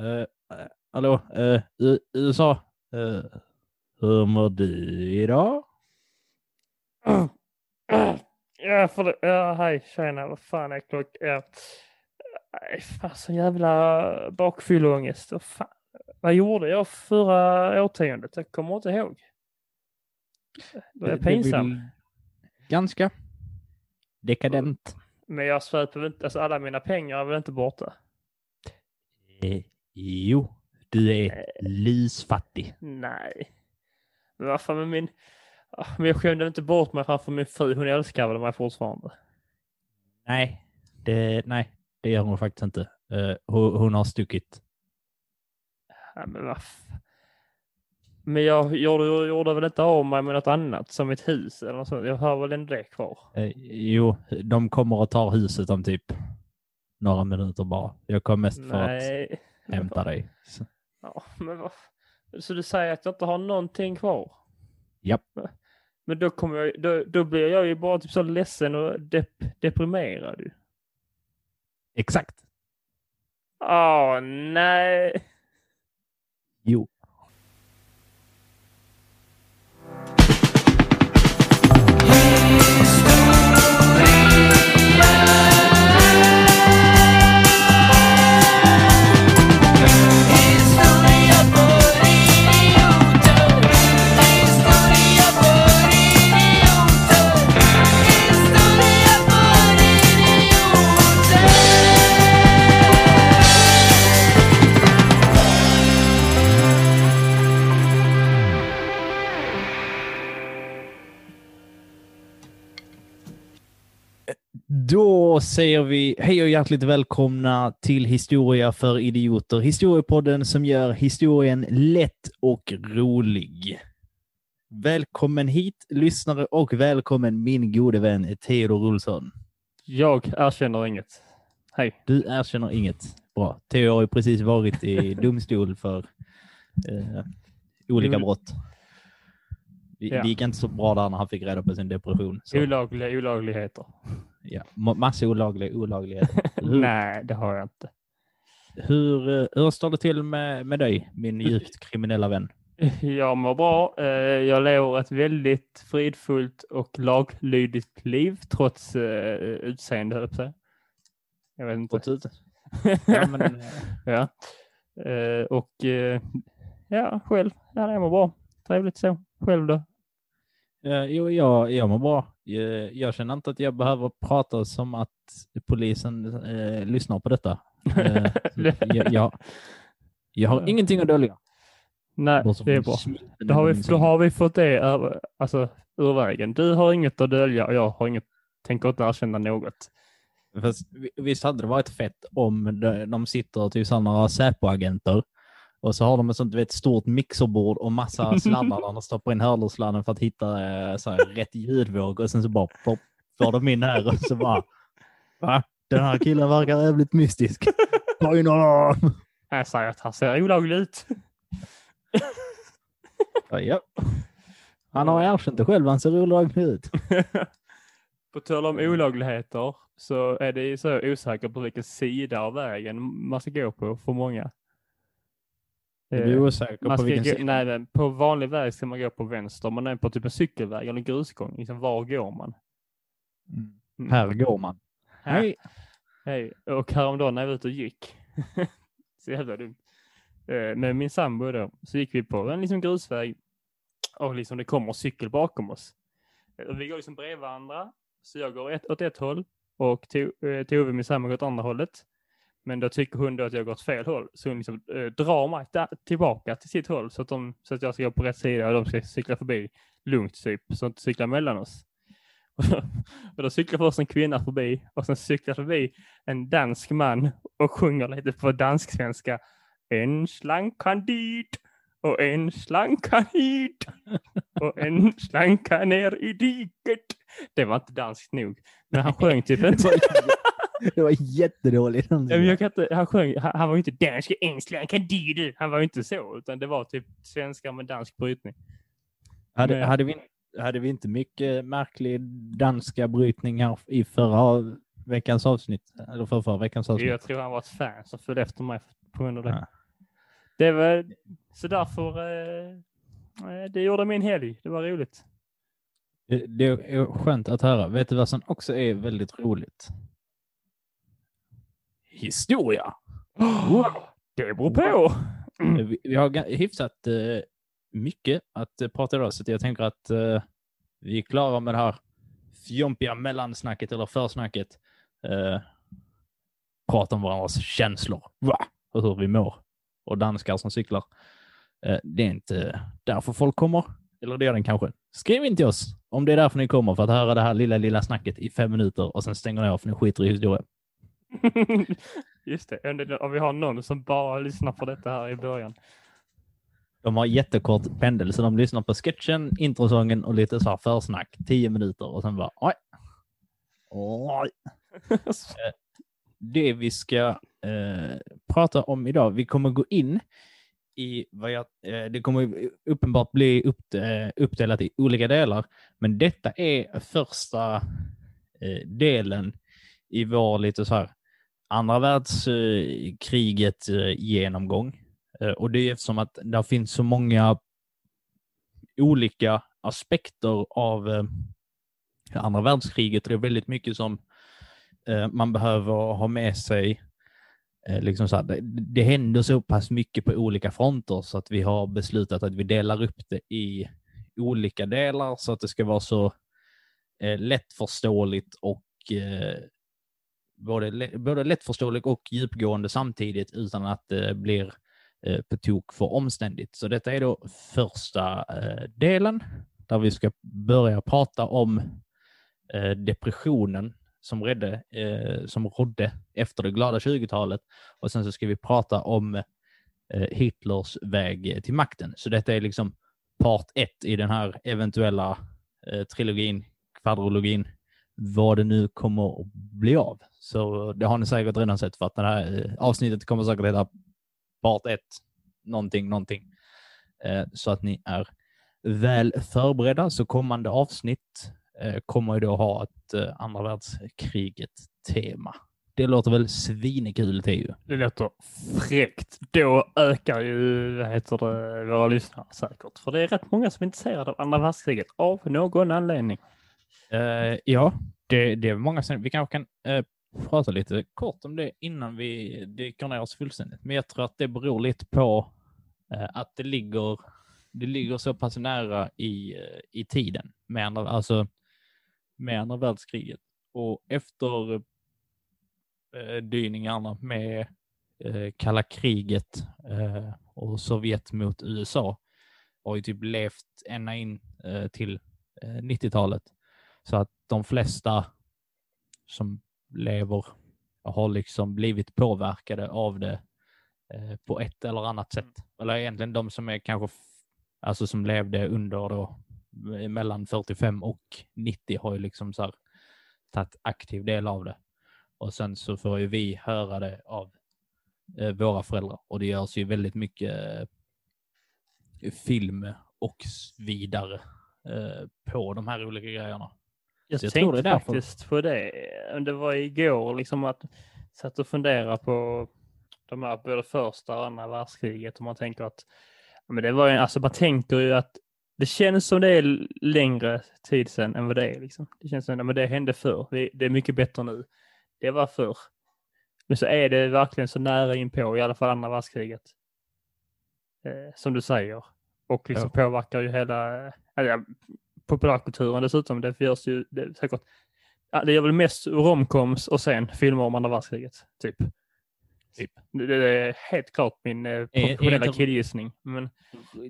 Uh, hallå, uh, USA. Uh, hur mår du idag? Ja, för det, ja, hej tjena, vad fan är klockan? Ja. Så jävla bakfylleångest. Vad, gjorde jag förra årtiondet? Jag kommer inte ihåg. Det är pinsamt. Ganska dekadent. Men jag svär på alltså alla mina pengar är väl inte borta? Eh, jo, du är lysfattig. Nej. Men varför med min... Men jag skämde inte bort mig framför min fru. Hon älskar väl mig fortfarande. Nej, det, nej, det gör hon faktiskt inte. Uh, hon, hon, har stuckit. Ja, men vad Men jag gjorde, gjorde väl inte av mig med något annat som ett hus eller något sånt. Jag har väl en det kvar. Uh, jo, de kommer att ta huset om typ några minuter bara. Jag kom mest för nej. att hämta dig. Så. Ja, men vad... Så du säger att jag inte har någonting kvar? Japp. Men då, kommer jag, då, då blir jag ju bara typ så ledsen och dep deprimerad. Exakt. Åh, nej. Jo. Då säger vi hej och hjärtligt välkomna till Historia för idioter. Historiepodden som gör historien lätt och rolig. Välkommen hit lyssnare och välkommen min gode vän Theodor Olsson. Jag erkänner inget. Hej. Du erkänner inget. Bra. Theo har ju precis varit i domstol för eh, olika brott. Det, ja. det gick inte så bra där när han fick reda på sin depression. Så. Olagliga olagligheter. Ja, massa olagliga olagligheter. Nej, det har jag inte. Hur, eh, hur står det till med, med dig, min djupt kriminella vän? Jag mår bra. Eh, jag lever ett väldigt fridfullt och laglydigt liv trots uh, utseende, höll jag Jag vet inte. Trots ja, men... ja. Och ja, själv. Ja, jag mår bra. Trevligt så. Själv då? Uh, jo, jag, jag mår bra. Jag, jag, känner inte att jag behöver prata som att polisen uh, lyssnar på detta. Uh, jag, jag, jag, har ingenting att dölja. Nej, det är bra. Då har, vi, då har vi fått det alltså, ur vägen. Du har inget att dölja och jag har inget, tänker inte erkänna något. Fast, visst hade det varit fett om de, de sitter typ några Säpo-agenter och så har de ett sånt vet, stort mixerbord och massa sladdar där de stoppar in hörlursladden för att hitta eh, så här, rätt ljudvåg och sen så bara pop, får de in här och så bara Va? Den här killen verkar jävligt mystisk. Ta in honom! Jag säger att han ser olaglig ut. ja. Han har erkänt det själv, han ser olaglig ut. På tal om olagligheter så är det så osäkert på vilken sida av vägen man ska gå på för många. Är du osäker man på vilken gå, sida? Nej, på vanlig väg ska man gå på vänster, men på typ en cykelväg eller en grusgång, liksom var går man? Mm. Mm. Här går man. Hej! Hej! Och häromdagen när jag var ute och gick, så jävla dumt, eh, med min sambo då, så gick vi på en liksom grusväg och liksom det kommer cykel bakom oss. Eh, vi går liksom bredvid varandra, så jag går ett, åt ett håll och Tove, min sambo, går åt andra hållet. Men då tycker hon då att jag går åt fel håll. Så hon liksom, eh, drar mig tillbaka till sitt håll så att, de, så att jag ska gå på rätt sida och de ska cykla förbi lugnt typ. Så att de cyklar mellan oss. och då cyklar först en kvinna förbi och sen cyklar förbi en dansk man och sjunger lite på dansk-svenska. En slanka dit och en slanka hit och en slanka ner i diket. Det var inte danskt nog, men han sjöng typ inte. Det var jättedåligt. Jag kan inte, han, sjöng, han, han var ju inte dansk ängslan, kan du? Han var ju inte så, utan det var typ svenska med dansk brytning. Hade, Men, hade, vi, hade vi inte mycket märklig danska brytningar i förra veckans avsnitt? Eller för förra veckans avsnitt? Jag tror han var ett fan som följde efter mig på grund av det. Det var så därför eh, eh, det gjorde min helg. Det var roligt. Det, det är skönt att höra. Vet du vad som också är väldigt roligt? Historia. Det beror på. Mm. Vi, har hyfsat eh, mycket att eh, prata idag, så jag tänker att eh, vi är klara med det här fjompiga mellansnacket eller försnacket. Prata om varandras känslor Va? och hur vi mår. Och danskar som cyklar. Det är inte därför folk kommer. Eller det är den kanske. Skriv in till oss om det är därför ni kommer för att höra det här lilla, lilla snacket i fem minuter och sen stänger ni av för ni skiter i historia. Just det, Om- vi har någon som bara lyssnar på detta här i början. De har jättekort pendel, så de lyssnar på sketchen, introsången och lite så här försnack. Tio minuter och sen bara oj. Oj. Det vi ska eh, prata om idag, vi kommer gå in i vad jag, eh, det kommer uppenbart bli upp, eh, uppdelat i olika delar, men detta är första eh, delen i vår lite så här andra världskriget-genomgång. Eh, eh, och det är eftersom att det finns så många olika aspekter av eh, andra världskriget. Det är väldigt mycket som man behöver ha med sig. Liksom så här, det, det händer så pass mycket på olika fronter så att vi har beslutat att vi delar upp det i olika delar så att det ska vara så eh, lättförståeligt och eh, både, både lättförståelig och djupgående samtidigt utan att det blir eh, på tok för omständigt. Så detta är då första eh, delen där vi ska börja prata om eh, depressionen som, redde, som rådde efter det glada 20-talet och sen så ska vi prata om Hitlers väg till makten. Så detta är liksom part ett i den här eventuella trilogin, kvadrologin, vad det nu kommer att bli av. Så eh, det har ni säkert redan sett för att det här eh, avsnittet kommer säkert heta part 1, någonting, någonting. Eh, så att ni är väl förberedda. Så kommande avsnitt kommer ju då ha ett andra världskriget-tema. Det låter väl svinekul, Teo? Det låter fräckt. Då ökar ju, vad heter det, våra lyssnare säkert. För det är rätt många som är intresserade av andra världskriget av någon anledning. Uh, ja, det, det är många som... Vi kanske kan uh, prata lite kort om det innan vi dyker ner oss fullständigt. Men jag tror att det beror lite på uh, att det ligger, det ligger så pass nära i, i tiden med andra, alltså, med andra världskriget. Och efter dyningarna med kalla kriget och Sovjet mot USA har ju typ levt ända in till 90-talet. Så att de flesta som lever har liksom blivit påverkade av det eh, på ett eller annat sätt. Eller egentligen de som är kanske, alltså som levde under då eh, mellan 45 och 90 har ju liksom så här tagit aktiv del av det. Och sen så får ju vi höra det av eh, våra föräldrar och det görs ju väldigt mycket eh, film och vidare på de här olika grejerna. Jag, jag tänkte det faktiskt på det. Det var igår liksom att satt och fundera på de här både första och andra världskriget och man tänker att ja, men det var ju, alltså man tänker ju att det känns som det är längre tid sedan än vad det är. Liksom. Det känns som att det hände förr. Det, är mycket bättre nu. Det var förr. Men så är det verkligen så nära in på, i alla fall andra världskriget. Eh, som du säger. Och liksom påverkar ju hela ja, populärkulturen dessutom. Det görs ju det säkert. Det gör väl mest romcoms och sen filmer om andra världskriget. Typ. Typ. Det, är helt klart min eh, är professionella killgissning. Men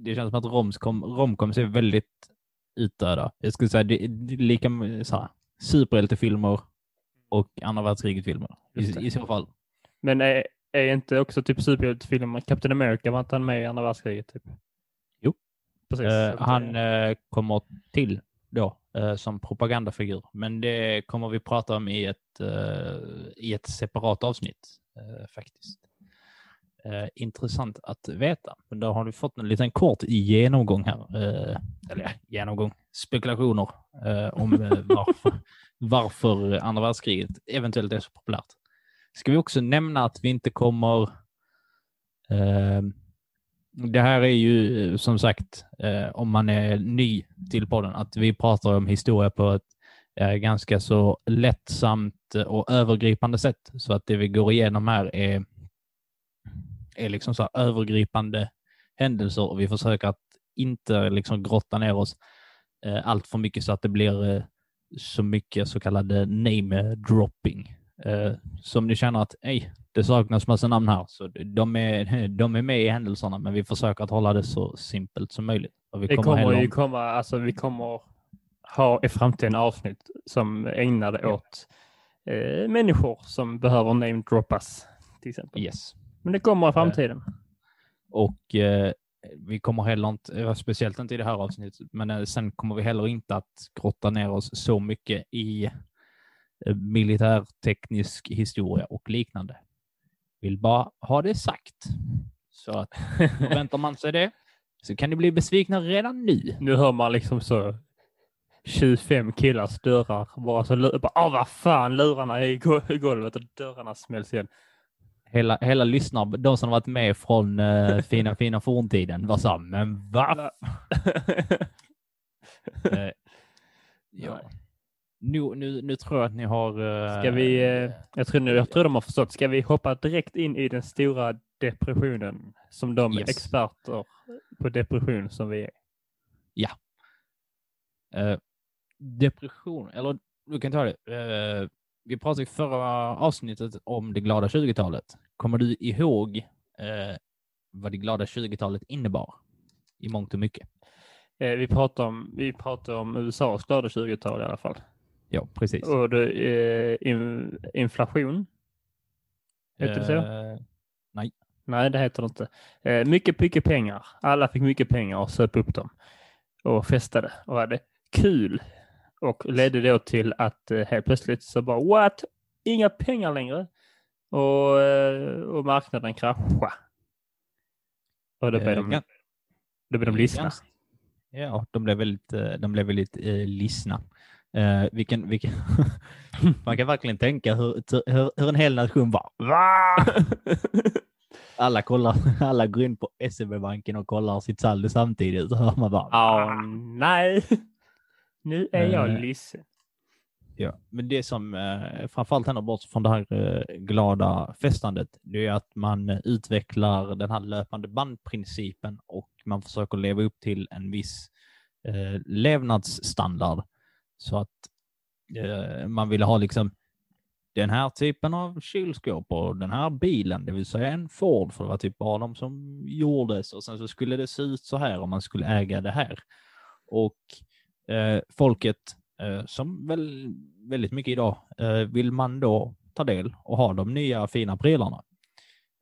Det känns som att romcom, romcoms är väldigt utdöda. Jag skulle säga det, det är lika så här, superhjältefilmer och andra världskriget-filmer. I. I så fall. Men är, är inte också typ superhjältefilmer, Captain America var inte han med i andra världskriget? Typ? Precis. Eh, han eh, kommer till då eh, som propagandafigur, men det kommer vi prata om i ett, i ett separat avsnitt faktiskt. Intressant att veta. Men då har du fått en liten kort genomgång här. Eller genomgång, spekulationer om varför, varför andra världskriget eventuellt är så populärt. Ska vi också nämna att vi inte kommer det här är ju eh, som sagt, eh, om man är ny till podden, att vi pratar om historia på ett eh, ganska så lättsamt eh, och övergripande sätt. Så att det vi går igenom här är, är liksom så här övergripande händelser och vi försöker att inte liksom grotta ner oss eh, allt för mycket så att det blir eh, så mycket så kallade name dropping. Eh, som ni känner att ej, det saknas massa namn här, så de är, de är med i händelserna, men vi försöker att hålla det så simpelt som möjligt. Och vi det kommer, kommer ju komma, alltså vi kommer ha i framtiden avsnitt som ägnar det åt eh, människor som behöver namedroppas till exempel. Yes. Men det kommer i framtiden. Och eh, vi kommer heller inte, speciellt inte i det här avsnittet, men eh, sen kommer vi heller inte att grotta ner oss så mycket i eh, militärteknisk historia och liknande. Vill bara ha det sagt. Så att väntar man sig det så kan ni bli besvikna redan nu. Nu hör man liksom så 25 killars dörrar bara så bara, ah, vad fan, lurarna är i golvet och dörrarna smälls igen hela, hela lyssnar, de som varit med från uh, fina, fina forntiden var så men va? uh, ja. Nu, nu, nu tror jag att ni har... Uh, Ska vi, uh, jag, tror, jag tror de har förstått. Ska vi hoppa direkt in i den stora depressionen som de yes. experter på depression som vi är? Ja. Uh, depression, eller du kan ta det vi pratade i förra avsnittet om det glada 20-talet. Kommer du ihåg eh, vad det glada 20-talet innebar i mångt och mycket? Eh, vi pratar om, vi pratar om USAs glada 20-tal i alla fall. Ja, precis. Och det, eh, in, inflation. Heter det så? Eh, nej. Nej, det heter det inte. Eh, mycket, mycket pengar. Alla fick mycket pengar och söp upp dem och festade och hade kul och ledde då till att eh, helt plötsligt så bara what? Inga pengar längre. Och, eh, och marknaden kraschade. Och då blev, de, ja. då blev de listna. Ja, de blev väldigt, de blev väldigt eh, listna. Uh, vilken, vilken man kan verkligen tänka hur, hur, hur en hel nation var. alla, kollar, alla går in på SEB-banken och kollar sitt saldo samtidigt. Så hör man bara, oh, nej. Nu är jag eh, ledsen. Ja, men det som eh, framförallt händer bort från det här eh, glada festandet, det är att man utvecklar den här löpande bandprincipen och man försöker leva upp till en viss eh, levnadsstandard. Så att eh, man ville ha liksom den här typen av kylskåp och den här bilen, det vill säga en Ford, för det var typ bara de som gjordes och sen så skulle det se ut så här om man skulle äga det här. Och eh, folket, eh, som väl väldigt mycket idag, eh, vill man då ta del och ha de nya fina prylarna.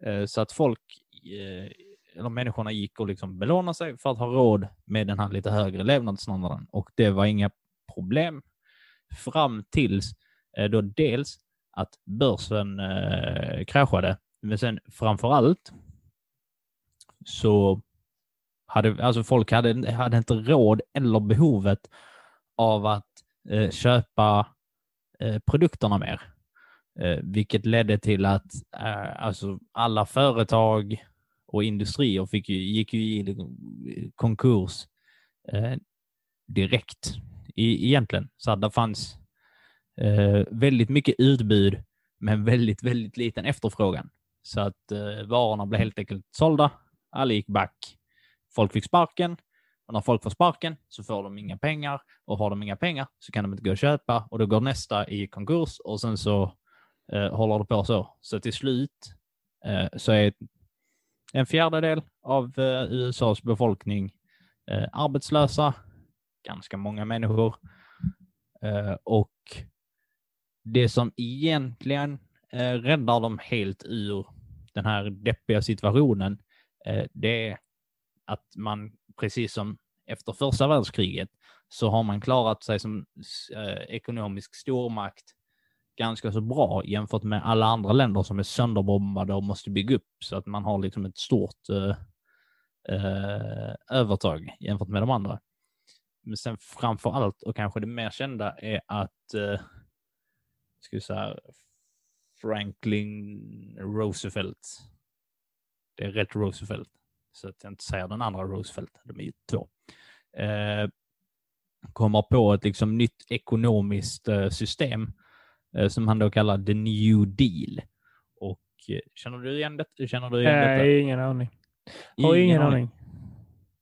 Eh, så att folk, eh, eller människorna gick och liksom belånade sig för att ha råd med den här lite högre levnadsstandarden och det var inga problem fram tills eh, då dels att börsen eh, kraschade, men sen framför allt så hade, alltså folk hade, hade inte råd eller behovet av att eh, köpa eh, produkterna mer. Eh, vilket ledde till att eh, alltså alla företag och industrier fick ju, gick ju i eh, konkurs eh, direkt i, egentligen. Så det fanns eh, väldigt mycket utbud men väldigt, väldigt liten efterfrågan. Så att eh, varorna blev helt enkelt sålda. Alla gick back folk fick sparken och när folk får sparken så får de inga pengar och har de inga pengar så kan de inte gå och köpa och då går nästa i konkurs och sen så eh, håller det på så. Så till slut eh, så är en fjärdedel av eh, USAs befolkning eh, arbetslösa, ganska många människor. Eh, och det som egentligen eh, räddar dem helt ur den här deppiga situationen, eh, det är att man, precis som efter första världskriget, så har man klarat sig som eh, ekonomisk stormakt ganska så bra jämfört med alla andra länder som är sönderbombade och måste bygga upp så att man har liksom ett stort eh, eh, övertag jämfört med de andra. Men sen framför allt och kanske det mer kända är att eh, ska vi säga, Franklin Roosevelt. Det är rätt Roosevelt så att jag inte säger den andra Roosevelt, de är ju två, eh, kommer på ett liksom nytt ekonomiskt eh, system eh, som han då kallar the new deal. Och eh, känner du igen det? Känner du igen detta? Nej, ingen aning. Har ingen aning.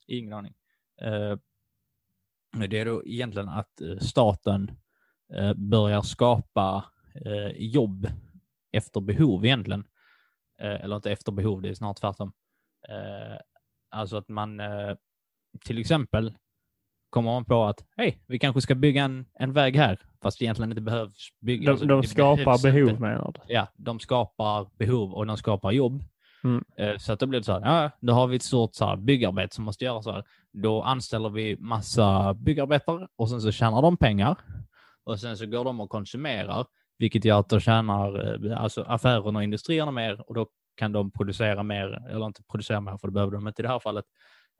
Ingen aning. Det är då egentligen att eh, staten eh, börjar skapa eh, jobb efter behov egentligen. Eller inte efter behov, det är snart tvärtom. Alltså att man till exempel kommer man på att hej, vi kanske ska bygga en, en väg här, fast egentligen inte behövs bygga. De, alltså, de skapar behov inte. menar du? Ja, de skapar behov och de skapar jobb. Mm. Så att då blir det så här, ja, då har vi ett stort så här, byggarbete som måste göras. Då anställer vi massa byggarbetare och sen så tjänar de pengar och sen så går de och konsumerar, vilket gör att de tjänar eh, alltså affärerna och industrierna mer och då kan de producera mer, eller inte producera mer för det behöver de inte i det här fallet,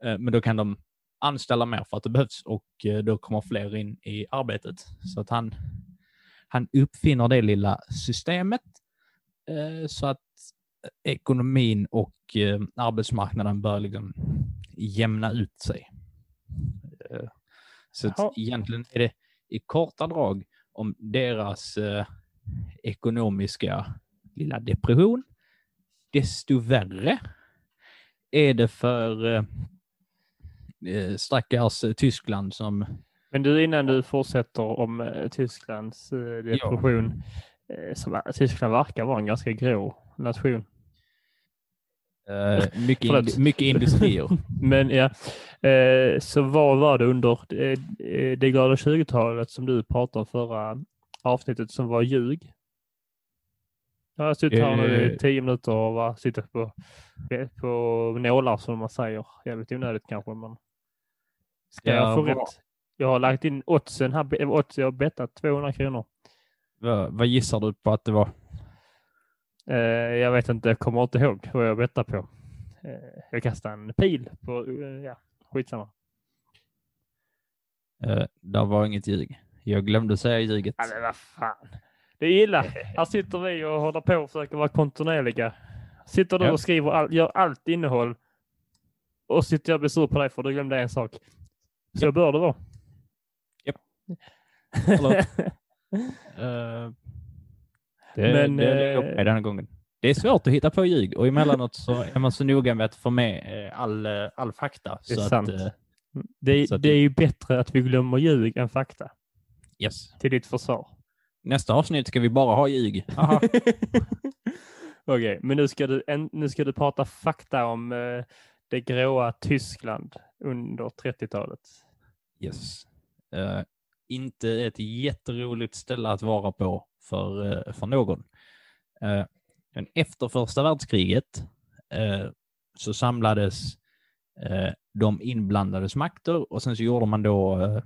eh, men då kan de anställa mer för att det behövs och eh, då kommer fler in i arbetet. Så att han, han uppfinner det lilla systemet så att ekonomin och arbetsmarknaden börjar... liksom jämna ut sig. Eh, så Jaha. egentligen är det i korta drag om deras eh, ekonomiska lilla depression. Desto värre är det för eh, eh, stackars eh, Tyskland som Men du, innan du fortsätter om eh, Tysklands eh, depression, eh, som Tyskland verkar vara en ganska grå nation. Eh, mycket, ind- mycket industrier. Men ja, eh, så vad var det under eh, eh, det glada 20-talet som du pratade om förra avsnittet som var ljug? Jag har suttit här nu i tio minuter och sitter på, på nålar som man säger. Jävligt onödigt kanske, men ska Ja, jag få rätt? Jag har lagt in oddsen här, odds, jag har bettat 200 kronor. vad, vad gissar du på att det var? Eh, jag vet inte, jag kommer inte ihåg vad jag bettade på. Eh, jag kastade en pil på, eh, ja, skitsamma. Uh, det var inget ljug. Jag glömde säga ljuget. Ja, men vad fan. Det är illa. Här sitter vi och håller på och försöker vara kontinuerliga. Sitter du Ja. och skriver all, gör allt innehåll och sitter jag och blir sur på dig för du glömde en sak. Så bör det vara. Japp. Förlåt. Det, Men, det är eh, denna gången. Det är svårt att hitta på ljug och emellanåt så är man så noga med att få med eh, all, eh, all fakta. Det är så sant. Att, det, är, Så att det är det- ju bättre att vi glömmer ljug än fakta. yes. Till ditt försvar. Nästa avsnitt ska vi bara ha ljug. Okej, men nu ska, du, en, nu ska du prata fakta om eh, det gråa Tyskland under 30-talet. Yes. Eh, inte ett jätteroligt ställe att vara på för, eh, för någon. Eh, men efter första världskriget eh, så samlades de inblandades makter och sen så gjorde man då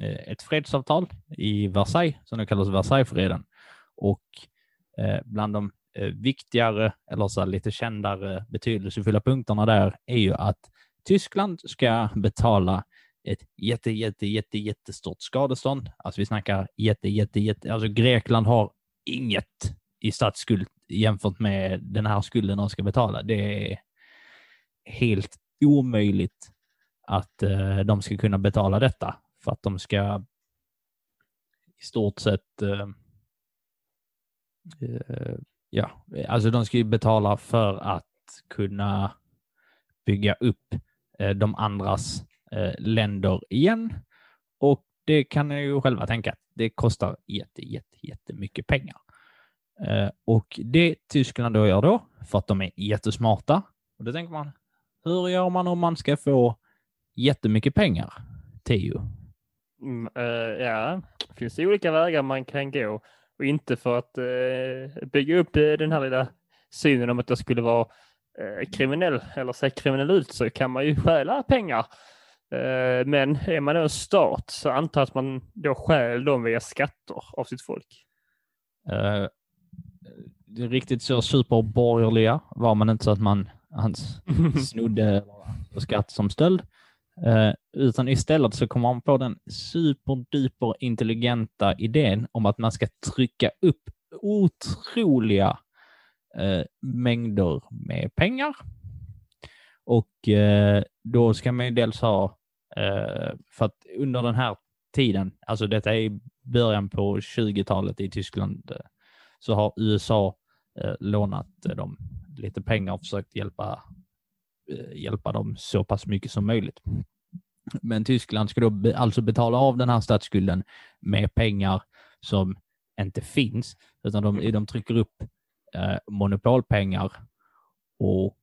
ett fredsavtal i Versailles som nu kallas Versaillesfreden. Och bland de viktigare eller så lite kändare betydelsefulla punkterna där är ju att Tyskland ska betala ett jätte, jätte, jätte, jättestort skadestånd. Alltså vi snackar jätte, jätte, jätte, alltså Grekland har inget i statsskuld jämfört med den här skulden de ska betala. Det är helt omöjligt att eh, de ska kunna betala detta för att de ska i stort sett eh, eh ja, alltså de ska ju betala för att kunna bygga upp eh, de andras eh, länder igen. Och det kan ni ju själva tänka, det kostar jätte, jätte, jättemycket pengar. Eh, och det Tyskland då gör då, för att de är jättesmarta, och då tänker man, hur gör man om man ska få jättemycket pengar? Teo. Mm, eh, ja, det finns olika vägar man kan gå och inte för att eh, bygga upp eh, den här lilla synen om att jag skulle vara eh, kriminell eller se kriminell ut så kan man ju stjäla pengar. Eh, men är man då en stat så antar att man då stjäl dem via skatter av sitt folk. Eh, det är riktigt så superborgerliga var man inte så att man hans snodde skatt som stöld. Eh, utan istället så kommer man på den superduper intelligenta idén om att man ska trycka upp otroliga eh, mängder med pengar. Och eh, då ska man ju dels ha, Eh, för att under den här tiden, alltså detta är i början på 20-talet i Tyskland, eh, så har USA eh, lånat eh, dem lite pengar och försökt hjälpa, eh, hjälpa dem så pass mycket som möjligt. Men Tyskland ska då be, alltså betala av den här statsskulden med pengar som inte finns, utan de, de trycker upp eh, monopolpengar och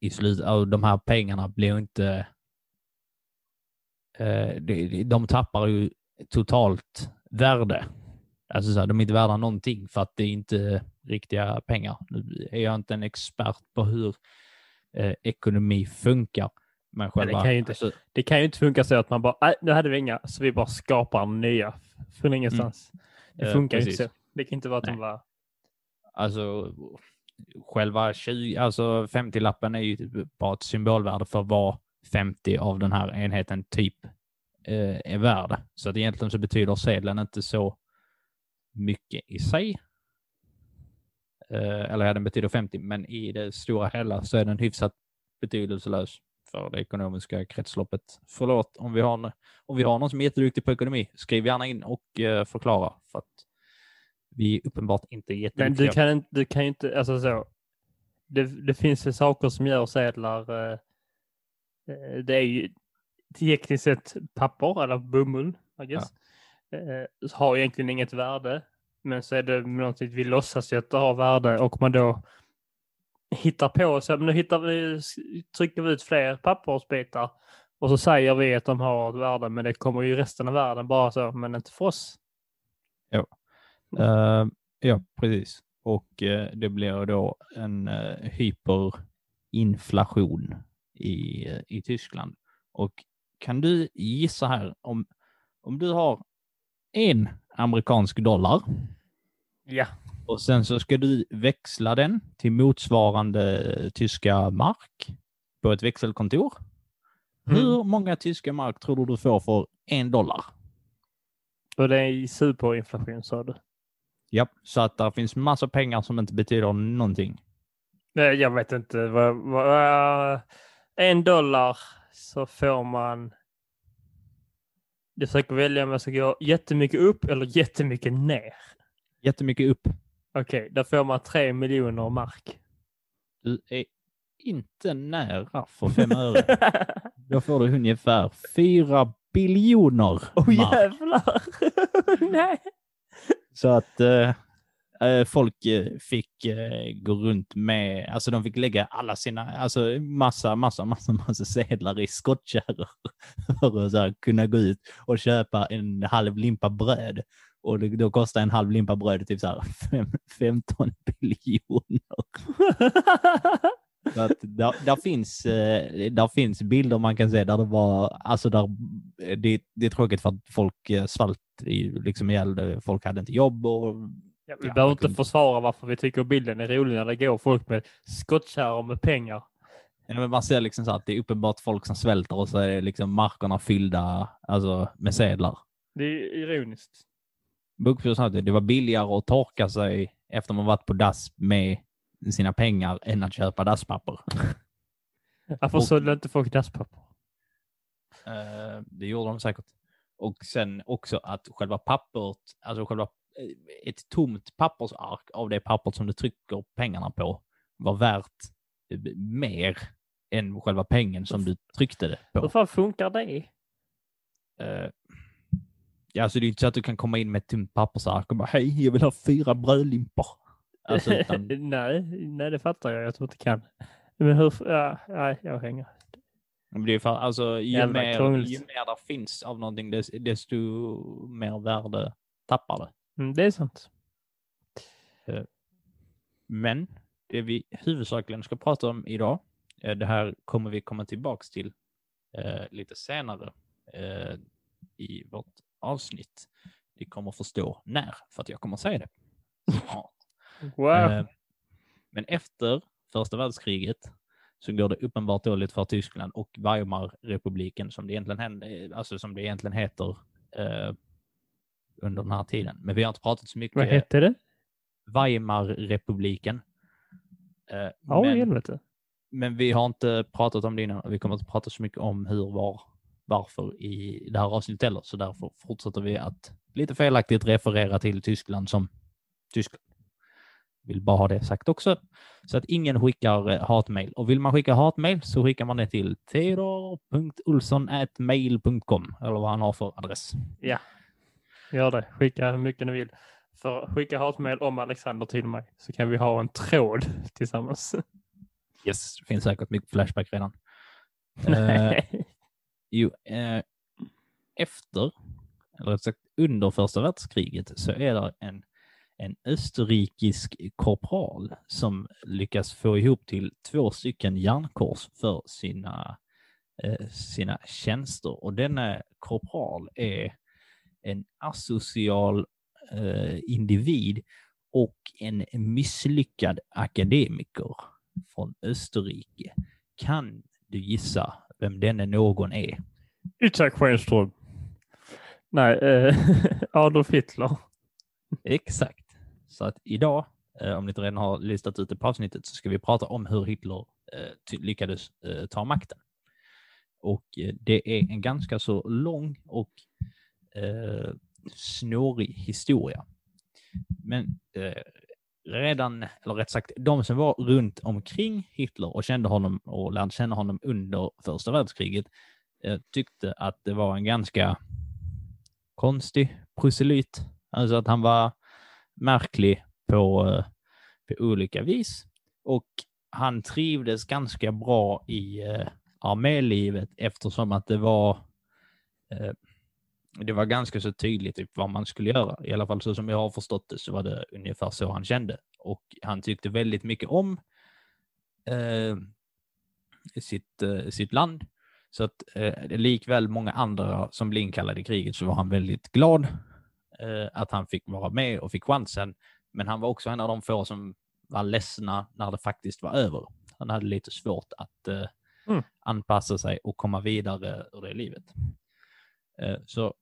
i slutet eh, av de här pengarna blir inte... Eh, de, de tappar ju totalt värde. Alltså så här, de är inte värda någonting för att det är inte riktiga pengar. Nu är jag inte en expert på hur eh, ekonomi funkar. Men själva, det, kan ju inte, alltså, det kan ju inte funka så att man bara, nej, nu hade vi inga, så vi bara skapar nya från ingenstans. Det Eh, funkar ju precis. inte så. Det kan inte vara att de bara, Alltså, själva 20, alltså 50-lappen är ju typ bara ett symbolvärde för vad 50 av den här enheten typ eh, är värd. Så att egentligen så betyder sedeln inte så mycket i sig. Eh, eller ja, den betyder 50, men i det stora hela så är den hyfsat betydelselös för det ekonomiska kretsloppet. Förlåt om vi har, om vi har någon som är jätteduktig på ekonomi, skriv gärna in och eh, förklara för att vi är uppenbart inte men du kan, inte- du kan ju inte, alltså så. Det, det finns ju saker som gör sedlar, eh, det är ju tekniskt sett papper eller bomull, I guess. Eh, har egentligen inget värde, men så är det någonting vi låtsas ju att det har värde och man då hittar på, så men nu hittar vi, trycker vi ut fler pappersbitar och så säger vi att de har ett värde, men det kommer ju resten av världen bara så, men inte för oss. Eh, ja, precis. Och eh, det blir då en uh, hyperinflation i, i Tyskland. Och kan du gissa här om, om du har en amerikansk dollar Ja. och sen så ska du växla den till motsvarande tyska mark på ett växelkontor. Mm. Hur många tyska mark tror du du får för en dollar? Och det är i superinflation sa du. Ja, så att det finns massa pengar som inte betyder någonting. Nej, jag vet inte. Vad, vad, en dollar så får man... Jag försöker välja om jag ska gå jättemycket upp eller jättemycket ner. Jättemycket upp. Okej, där får man tre miljoner mark. Du är inte nära för fem öre. Då får du ungefär fyra biljoner Åh mark. jävlar! Nej! Så att eh, folk eh, fick eh, gå runt med, alltså de fick lägga alla sina, alltså massa, massa, massa, massa sedlar i skottkärror för att här, kunna gå ut och köpa en halv limpa bröd. Och det, då kostar en halv limpa bröd typ så här fem, 15 biljoner. Så att där, där, finns, eh, där finns bilder man kan se där det var, alltså där, det, det är tråkigt för att folk eh, svalt i, liksom ihjäl, folk hade inte jobb och Ja, vi Ja, behöver inte kunde- försvara varför vi tycker bilden är rolig när det går folk med skottkärror med pengar. Ja, men man ser liksom så att det är uppenbart folk som svälter och så är liksom markerna fyllda alltså, med sedlar. Det är ironiskt. Bokfjord sa att det var billigare att torka sig efter man varit på dass med sina pengar än att köpa dasspapper. Varför sålde inte folk dasspapper? Eh, det gjorde de säkert. Och sen också att själva pappret, alltså själva ett tomt pappersark av det pappret som du trycker pengarna på var värt eh, mer än själva pengen som du tryckte det Hur på. fan funkar det? Eh, ja, alltså det är inte så att du kan komma in med ett tomt pappersark och bara hej, jag vill ha fyra brödlimpor. Alltså, utan, nej, nej, det fattar jag. Jag tror inte kan. Men hur... Ja, nej, jag hänger. men det är för, alltså, ju, Jävla mer, krångligt. ju mer det finns av någonting, desto mer värde tappar det. Mm, det är sant. Men det vi huvudsakligen ska prata om idag, eh, det här kommer vi komma tillbaks till eh, lite senare eh, i vårt avsnitt. Ni kommer förstå när, för att jag kommer säga det. Wow. Eh, Men efter första världskriget så går det uppenbart dåligt för Tyskland och Weimarrepubliken som det egentligen, alltså som det egentligen heter eh, under den här tiden. Men vi har inte pratat så mycket Vad hette det? Weimarrepubliken. Eh, Ja, men helvete. men vi har inte pratat om det innan och vi kommer inte prata så mycket om hur, var, varför i det här avsnittet heller. Så därför fortsätter vi att lite felaktigt referera till Tyskland som Tyskland. Vill bara ha det sagt också. Så att ingen skickar eh, hatmail. Och vill man skicka hatmail så skickar man det till theodor.olsson.mail.com eller vad han har för adress. Ja, gör det. Skicka hur mycket ni vill. För skicka hatmail om Alexander till mig så kan vi ha en tråd tillsammans. Yes, det finns säkert mycket Flashback redan. Eh, jo, eh, efter, eller rätt sagt under första världskriget så är det en, en österrikisk korpral som lyckas få ihop till två stycken järnkors för sina, eh, sina tjänster. Och denna korpral är en asocial eh, individ och en misslyckad akademiker från Österrike. Kan du gissa vem denne någon är? Itzhak Schenström. Nej, eh, Adolf Hitler. Exakt. Så att idag, eh, om ni inte redan har listat ut det på avsnittet, så ska vi prata om hur Hitler eh, lyckades eh, ta makten. Och eh, det är en ganska så lång och eh, snårig historia. Men eh, redan, eller rätt sagt, de som var runt omkring Hitler och kände honom och lärde känna honom under första världskriget eh, tyckte att det var en ganska konstig proselyt. Alltså att han var märklig på, eh, på olika vis. Och han trivdes ganska bra i eh, armélivet eftersom att det var eh, det var ganska så tydligt typ, vad man skulle göra. I alla fall så som jag har förstått det så var det ungefär så han kände. Och han tyckte väldigt mycket om eh, sitt, eh, sitt land. Så att eh, likväl många andra som blev inkallade i kriget så var han väldigt glad eh, att han fick vara med och fick chansen. Men han var också en av de få som var ledsna när det faktiskt var över. Han hade lite svårt att eh, Mm. anpassa sig och komma vidare ur det livet. Eh, så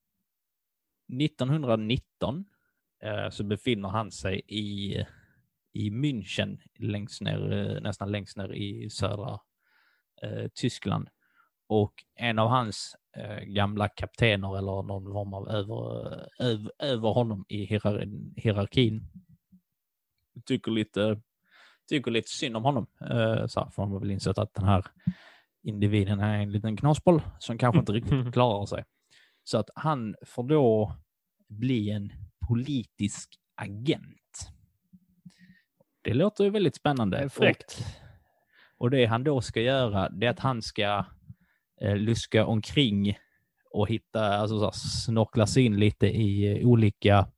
1919 eh, så befinner han sig i, i München, längst ner, eh, nästan längst ner i södra eh, Tyskland. Och en av hans eh, gamla kaptener eller någon form av över, över, över honom i hierar hierarkin tycker lite, tycker lite synd om honom. Eh, så här, för har väl insett att den här individen är en liten knasboll som kanske inte riktigt klarar sig. Så att han får då bli en politisk agent. Det låter ju väldigt spännande. Fräckt. Och, och det han då ska göra, det är att han ska eh, luska omkring och hitta, alltså så här, snorkla sig in lite i eh, olika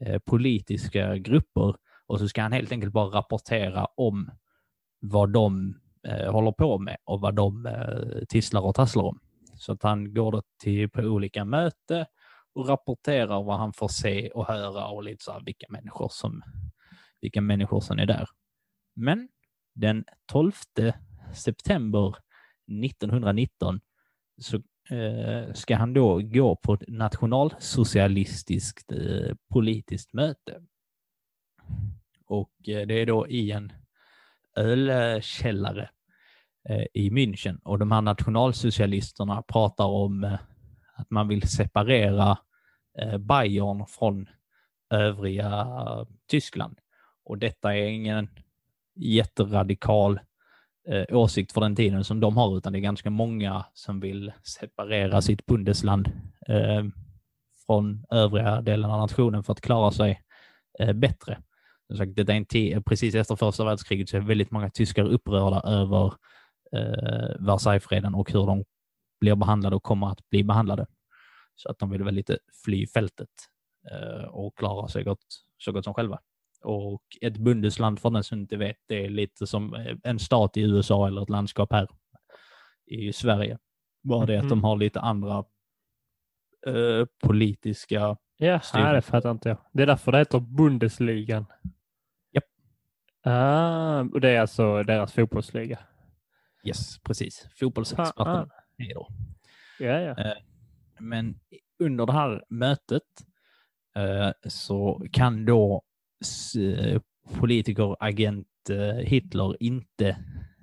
eh, politiska grupper och så ska han helt enkelt bara rapportera om vad de eh, håller på med och vad de eh, tisslar och tasslar om. Så att han går då till på olika möte och rapporterar vad han får se och höra och lite så här vilka människor som, vilka människor som är där. Men den 12 september 1919 så eh, ska han då gå på ett nationalsocialistiskt eh, politiskt möte. Och eh, det är då i en ölkällare Eh, i München och de här nationalsocialisterna pratar om eh, att man vill separera eh, Bayern från övriga Tyskland. Och detta är ingen jätteradikal eh, åsikt för den tiden som de har, utan det är ganska många som vill separera sitt bundesland eh, från övriga delen av nationen för att klara sig eh, bättre. Som sagt, det är en precis efter första världskriget så är väldigt många tyskar upprörda över eh, Versaillesfreden och hur de blir behandlade och kommer att bli behandlade. Så att de vill väl lite fly fältet eh, och klara sig gott, så gott som själva. Och ett bundesland, för den som inte vet, det är lite som eh, en stat i USA eller ett landskap här i Sverige. Bara det att de Mhm. har lite andra eh, politiska... Ja, nej, det fattar inte jag. Det är därför det heter Bundesligan. Japp. Ah, och det är alltså deras fotbollsliga. Yes, precis. Fotbollsexperten Fan. är då. Ja, ja. Men under det här mötet eh, så kan då eh, politiker, agent eh, Hitler inte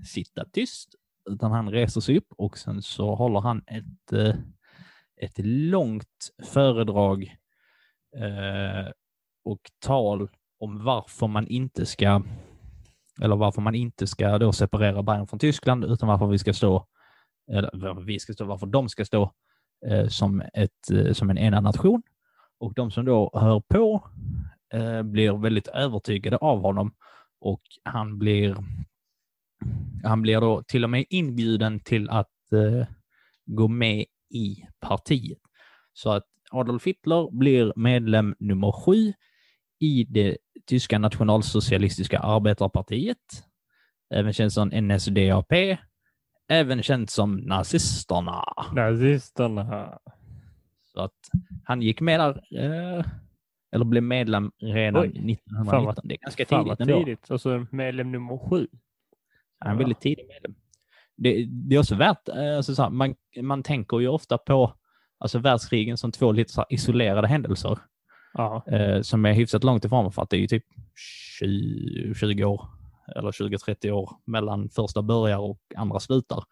sitta tyst, utan han reser sig upp och sen så håller han ett, eh, ett långt föredrag eh, och tal om varför man inte ska eller varför man inte ska då separera Bayern från Tyskland, utan varför vi ska stå, eller varför vi ska stå, varför de ska stå eh, som, ett, eh, som en enad nation. Och de som då hör på eh, blir väldigt övertygade av honom och han blir, han blir då till och med inbjuden till att eh, gå med i partiet. Så att Adolf Hitler blir medlem nummer sju i det tyska nationalsocialistiska arbetarpartiet, även känt som NSDAP, även känt som nazisterna. Nazisterna. Så att han gick med där, eh, eller blev medlem redan Oj, 1919. fan vad- det är ganska tidigt ändå. tidigt. Och så medlem nummer sju. Han är en väldigt tidig medlem. Det, det är också värt, eh, alltså så här, man, man tänker ju ofta på alltså världskrigen som två lite isolerade händelser Ja. eh, som är hyfsat långt ifrån för att det är ju typ 20, 20 år eller 20-30 år mellan första börjar och andra slutar.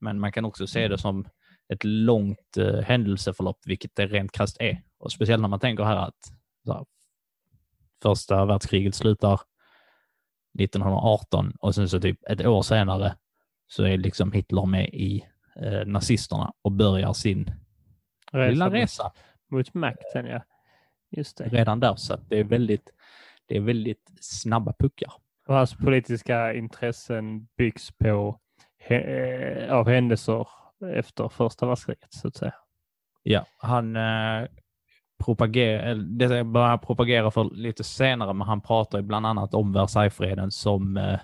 Men man kan också se det som ett långt eh, händelseförlopp, vilket det rent krasst är. Och speciellt när man tänker här att här, första världskriget slutar 1918 och sen så typ ett år senare så är liksom Hitler med i eh, nazisterna och börjar sin lilla mot- resa Mot makten, ja. Redan där. Så att det är väldigt, det är väldigt snabba puckar. Och hans politiska intressen byggs på eh, av händelser efter första världskriget, så att säga. Ja, han eh, propagerar, det börjar han propagera för lite senare, men han pratar bland annat om Versaillesfreden som eh,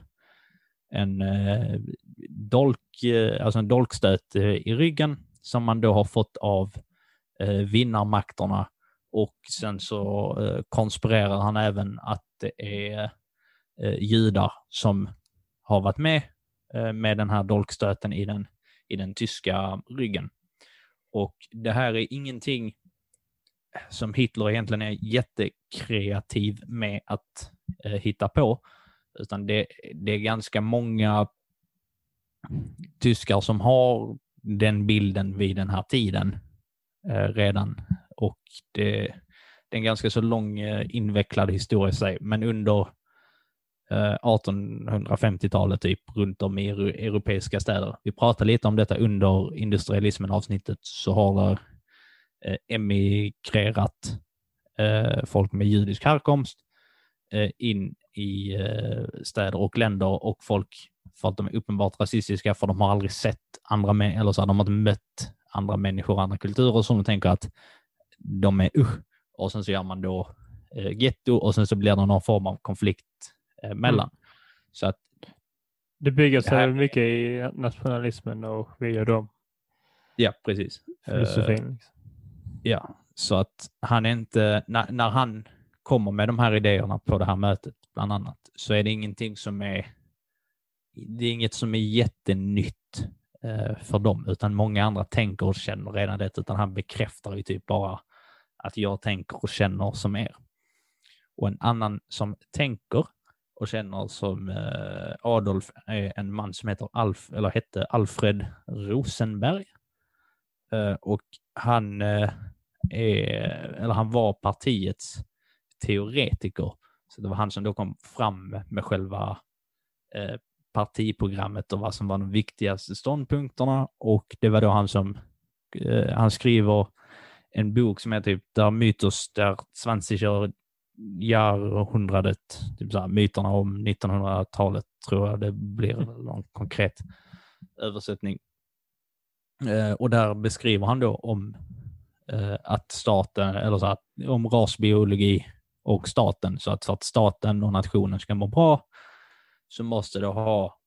en eh, dolk, eh, alltså en dolkstöt eh, i ryggen som man då har fått av vinnarmakterna och sen så eh, konspirerar han även att det är eh, judar som har varit med eh, med den här dolkstöten i den, i den tyska ryggen. Och det här är ingenting som Hitler egentligen är jättekreativ med att eh, hitta på, utan det, det är ganska många tyskar som har den bilden vid den här tiden eh, redan. Och det, det är en ganska så lång eh, invecklad historia i sig, men under eh, 1850-talet typ runt om i europeiska städer. Vi pratade lite om detta under industrialismen avsnittet så har det eh, emigrerat folk med judisk härkomst in i städer och länder och folk för att de är uppenbart rasistiska för de har aldrig sett andra eller så har de inte mött andra människor och andra kulturer som de tänker att de är usch. Och sen så gör man då eh, getto och sen så blir det någon form av konflikt eh, mellan. Så att Det bygger Det här- sig mycket i nationalismen och via dem. Ja, precis. Filosofin. Liksom. ja, så att han är inte, när, när han kommer med de här idéerna på det här mötet, bland annat, så är det ingenting som är, det är inget som är jättenytt Eh, för dem, utan många andra tänker och känner redan det, utan han bekräftar ju typ bara att jag tänker och känner som er. Och en annan som tänker och känner som eh, Adolf är en man som heter Alf, eller hette Alfred Rosenberg. Eh, och han är, eller han var partiets teoretiker. Så det var han som då kom fram med själva partiprogrammet och vad som var de viktigaste ståndpunkterna. Och det var då han som, eh, han skriver en bok som är typ där Mythos der 20 jahrhundradet, typ så här, myterna om 1900-talet tror jag det blir någon konkret översättning. Eh, och där beskriver han då om eh, att staten, eller så att, om rasbiologi och staten, så att för att staten och nationen ska må bra så måste det ha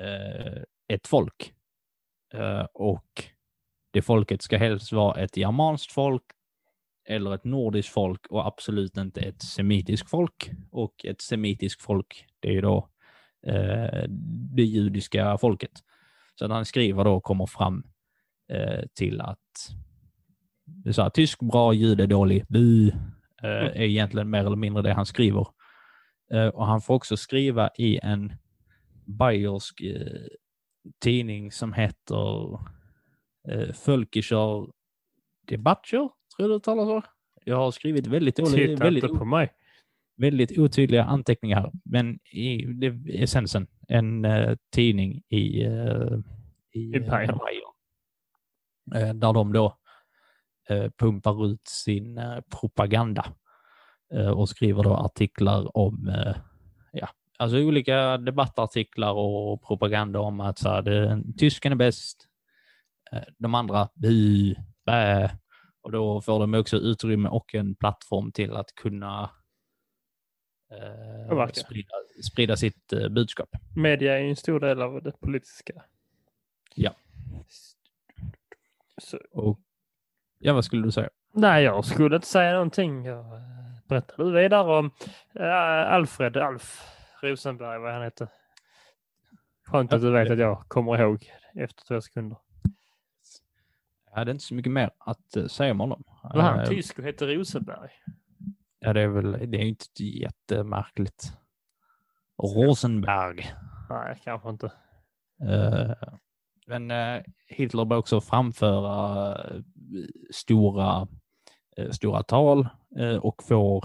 eh, ett folk. Eh, och det folket ska helst vara ett germanskt folk eller ett nordiskt folk och absolut inte ett semitiskt folk. Och ett semitiskt folk, det är ju då eh, det judiska folket. Så han skriver då kommer fram eh, till att så här, tysk bra, jude dålig, bu, eh, är egentligen mer eller mindre det han skriver. Eh, och han får också skriva i en bayersk eh, tidning som heter eh, Völkischer Debatter, tror jag det talas så. Jag har skrivit väldigt, dålig, Titta väldigt, på mig. väldigt otydliga anteckningar här, men i det är essensen en eh, tidning i, eh, i, I Bayern. eh. Eh, där de då pumpar ut sin propaganda och skriver då artiklar om eh, ja, alltså olika debattartiklar och propaganda om att så här, det, tysken är bäst, eh, de andra bu, bä. Och då får de också utrymme och en plattform till att kunna eh, sprida, sprida sitt eh, budskap. Media är ju en stor del av det politiska. Ja. Så, Och, ja, vad skulle du säga? nej, jag skulle inte säga någonting. Jag, berättar du vidare om eh, Alfred, Alf Rosenberg, vad han heter. Skönt att du vet att jag kommer ihåg efter två sekunder. Jag hade inte så mycket mer att eh, säga om honom. Var han Eh, tysk och hette Rosenberg? Ja, det är väl, det är inte jättemärkligt. Rosenberg. Nej, kanske inte. Eh, Men Hitler bör också framföra stora, Eh, stora tal eh, och får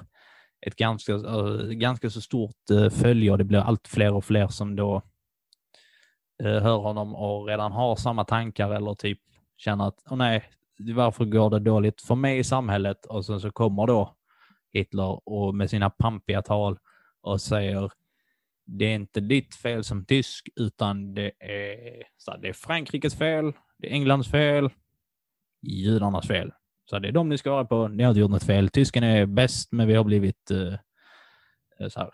ett ganska, eh, ganska så stort följe och det blir allt fler och fler som då hör honom och redan har samma tankar eller typ känner att oh nej, varför går det dåligt för mig i samhället? Och sen så kommer då Hitler och med sina pampiga tal och säger det är inte ditt fel som tysk, utan det är, så det är Frankrikes fel, det är Englands fel, judarnas fel. Så det är de ni ska vara på, ni har inte gjort något fel. Tysken är bäst, men vi har blivit eh, så här,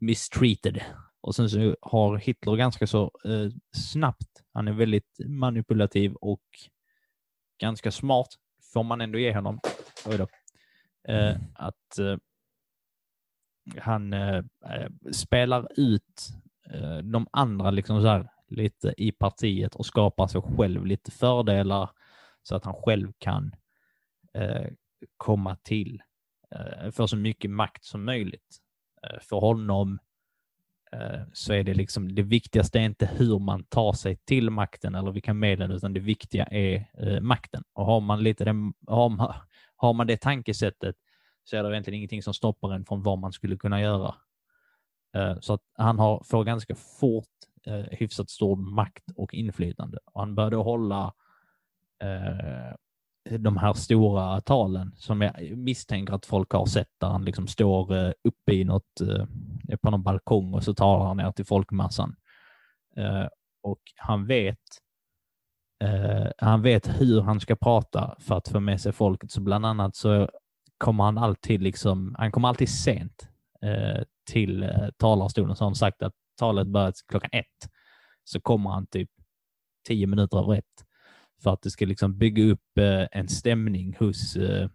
mistreated. Och sen så har Hitler ganska så eh, snabbt, han är väldigt manipulativ och ganska smart, får man ändå ge honom, oj då, eh, att eh, han eh, eh, spelar ut eh, de andra liksom så här, lite i partiet och skapar sig själv lite fördelar så att han själv kan Eh, komma till, eh, få så mycket makt som möjligt. Eh, för honom så är det liksom det viktigaste är inte hur man tar sig till makten eller vilka medel, utan det viktiga är makten. Och har man lite den, har man, har man det tankesättet så är det egentligen ingenting som stoppar en från vad man skulle kunna göra. Så att han har, får ganska fort hyfsat stor makt och inflytande. Och han började hålla eh, de här stora talen som jag misstänker att folk har sett där han liksom står eh, uppe i något, eh, på någon balkong och så talar han ner till folkmassan. Eh, och han vet han vet hur han ska prata för att få med sig folket. Så bland annat så kommer han alltid liksom, han kommer alltid sent till talarstolen. Så har han sagt att talet börjar klockan ett. Så kommer han typ tio minuter över ett. För att det ska liksom bygga upp eh, en stämning hos eh,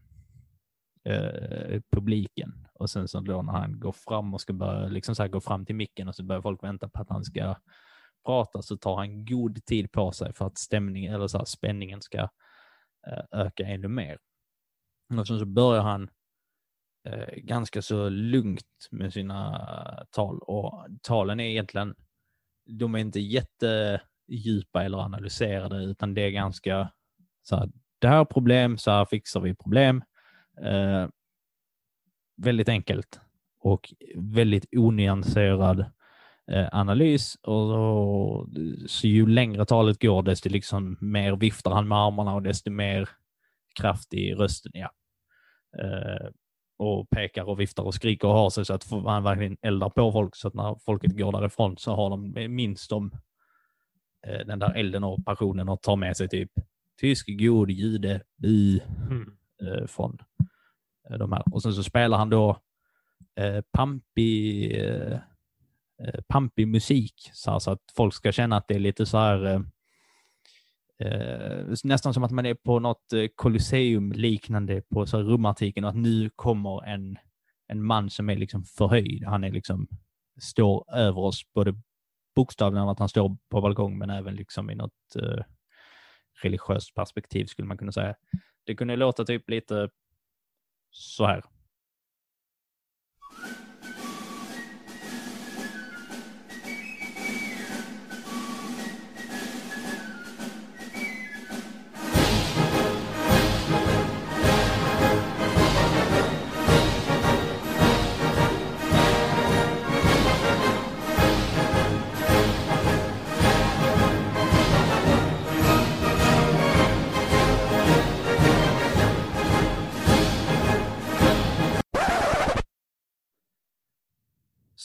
eh, publiken. Och sen så då när han går fram och ska börja liksom så här gå fram till micken och så börjar folk vänta på att han ska prata så tar han god tid på sig för att stämningen eller så här, spänningen ska eh, öka ännu mer. Och sen så börjar han eh, ganska så lugnt med sina tal och talen är egentligen, de är inte jätte djupa eller analyserade utan det är ganska så här, det här är problem, så här fixar vi problem. Eh, väldigt enkelt och väldigt onyanserad eh, analys och, och så ju längre talet går desto liksom mer viftar han med armarna och desto mer kraft i rösten. Ja. Eh, och pekar och viftar och skriker och har sig så att han verkligen eldar på folk så att när folket går därifrån så har de minst de den där elden och passionen och tar med sig typ tysk god jude by Mm. eh, från eh, de här. Och sen så spelar han då eh, pampig, eh, eh, pampig musik så, här, så att folk ska känna att det är lite så här eh, eh, nästan som att man är på något eh, Colosseum liknande på så här, romartiken och att nu kommer en, en man som är liksom förhöjd. Han är liksom står över oss både bokstavligen att han står på balkong men även liksom i något eh, religiöst perspektiv skulle man kunna säga. Det kunde låta typ lite så här.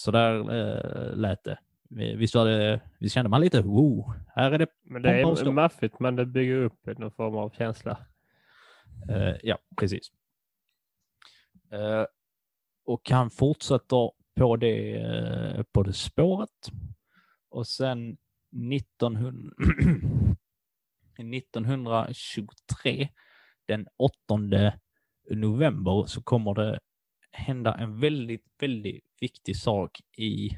Så där eh, lät det. Visst, var det, visst kände man lite, wow, här är det Men det är maffigt, men det bygger upp någon form av känsla. Uh, ja, precis. Uh, och han fortsätter på det, uh, på det spåret. Och sen 1900, 1923, den 8 november, så kommer det hända en väldigt, väldigt viktig sak i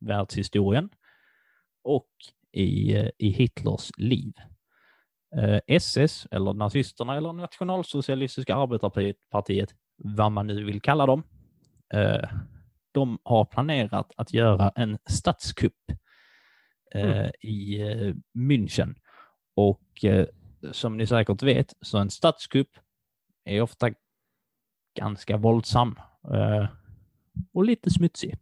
världshistorien och i, i Hitlers liv. SS, eller nazisterna, eller nationalsocialistiska arbetarpartiet, vad man nu vill kalla dem, de har planerat att göra en statskupp mm. i München. Och som ni säkert vet, så en statskupp är ofta ganska våldsam eh, och lite smutsig.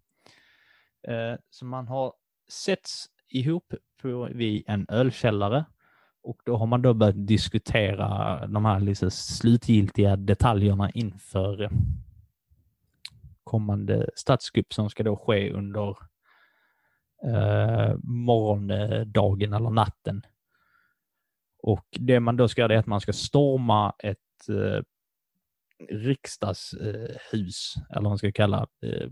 Eh, så man har setts ihop på, vid en ölkällare och då har man då börjat diskutera de här liksom slutgiltiga detaljerna inför kommande statskupp som ska då ske under eh, morgondagen eller natten. Och det man då ska göra är att man ska storma ett eh, riksdagshus, eller vad man ska kalla eh,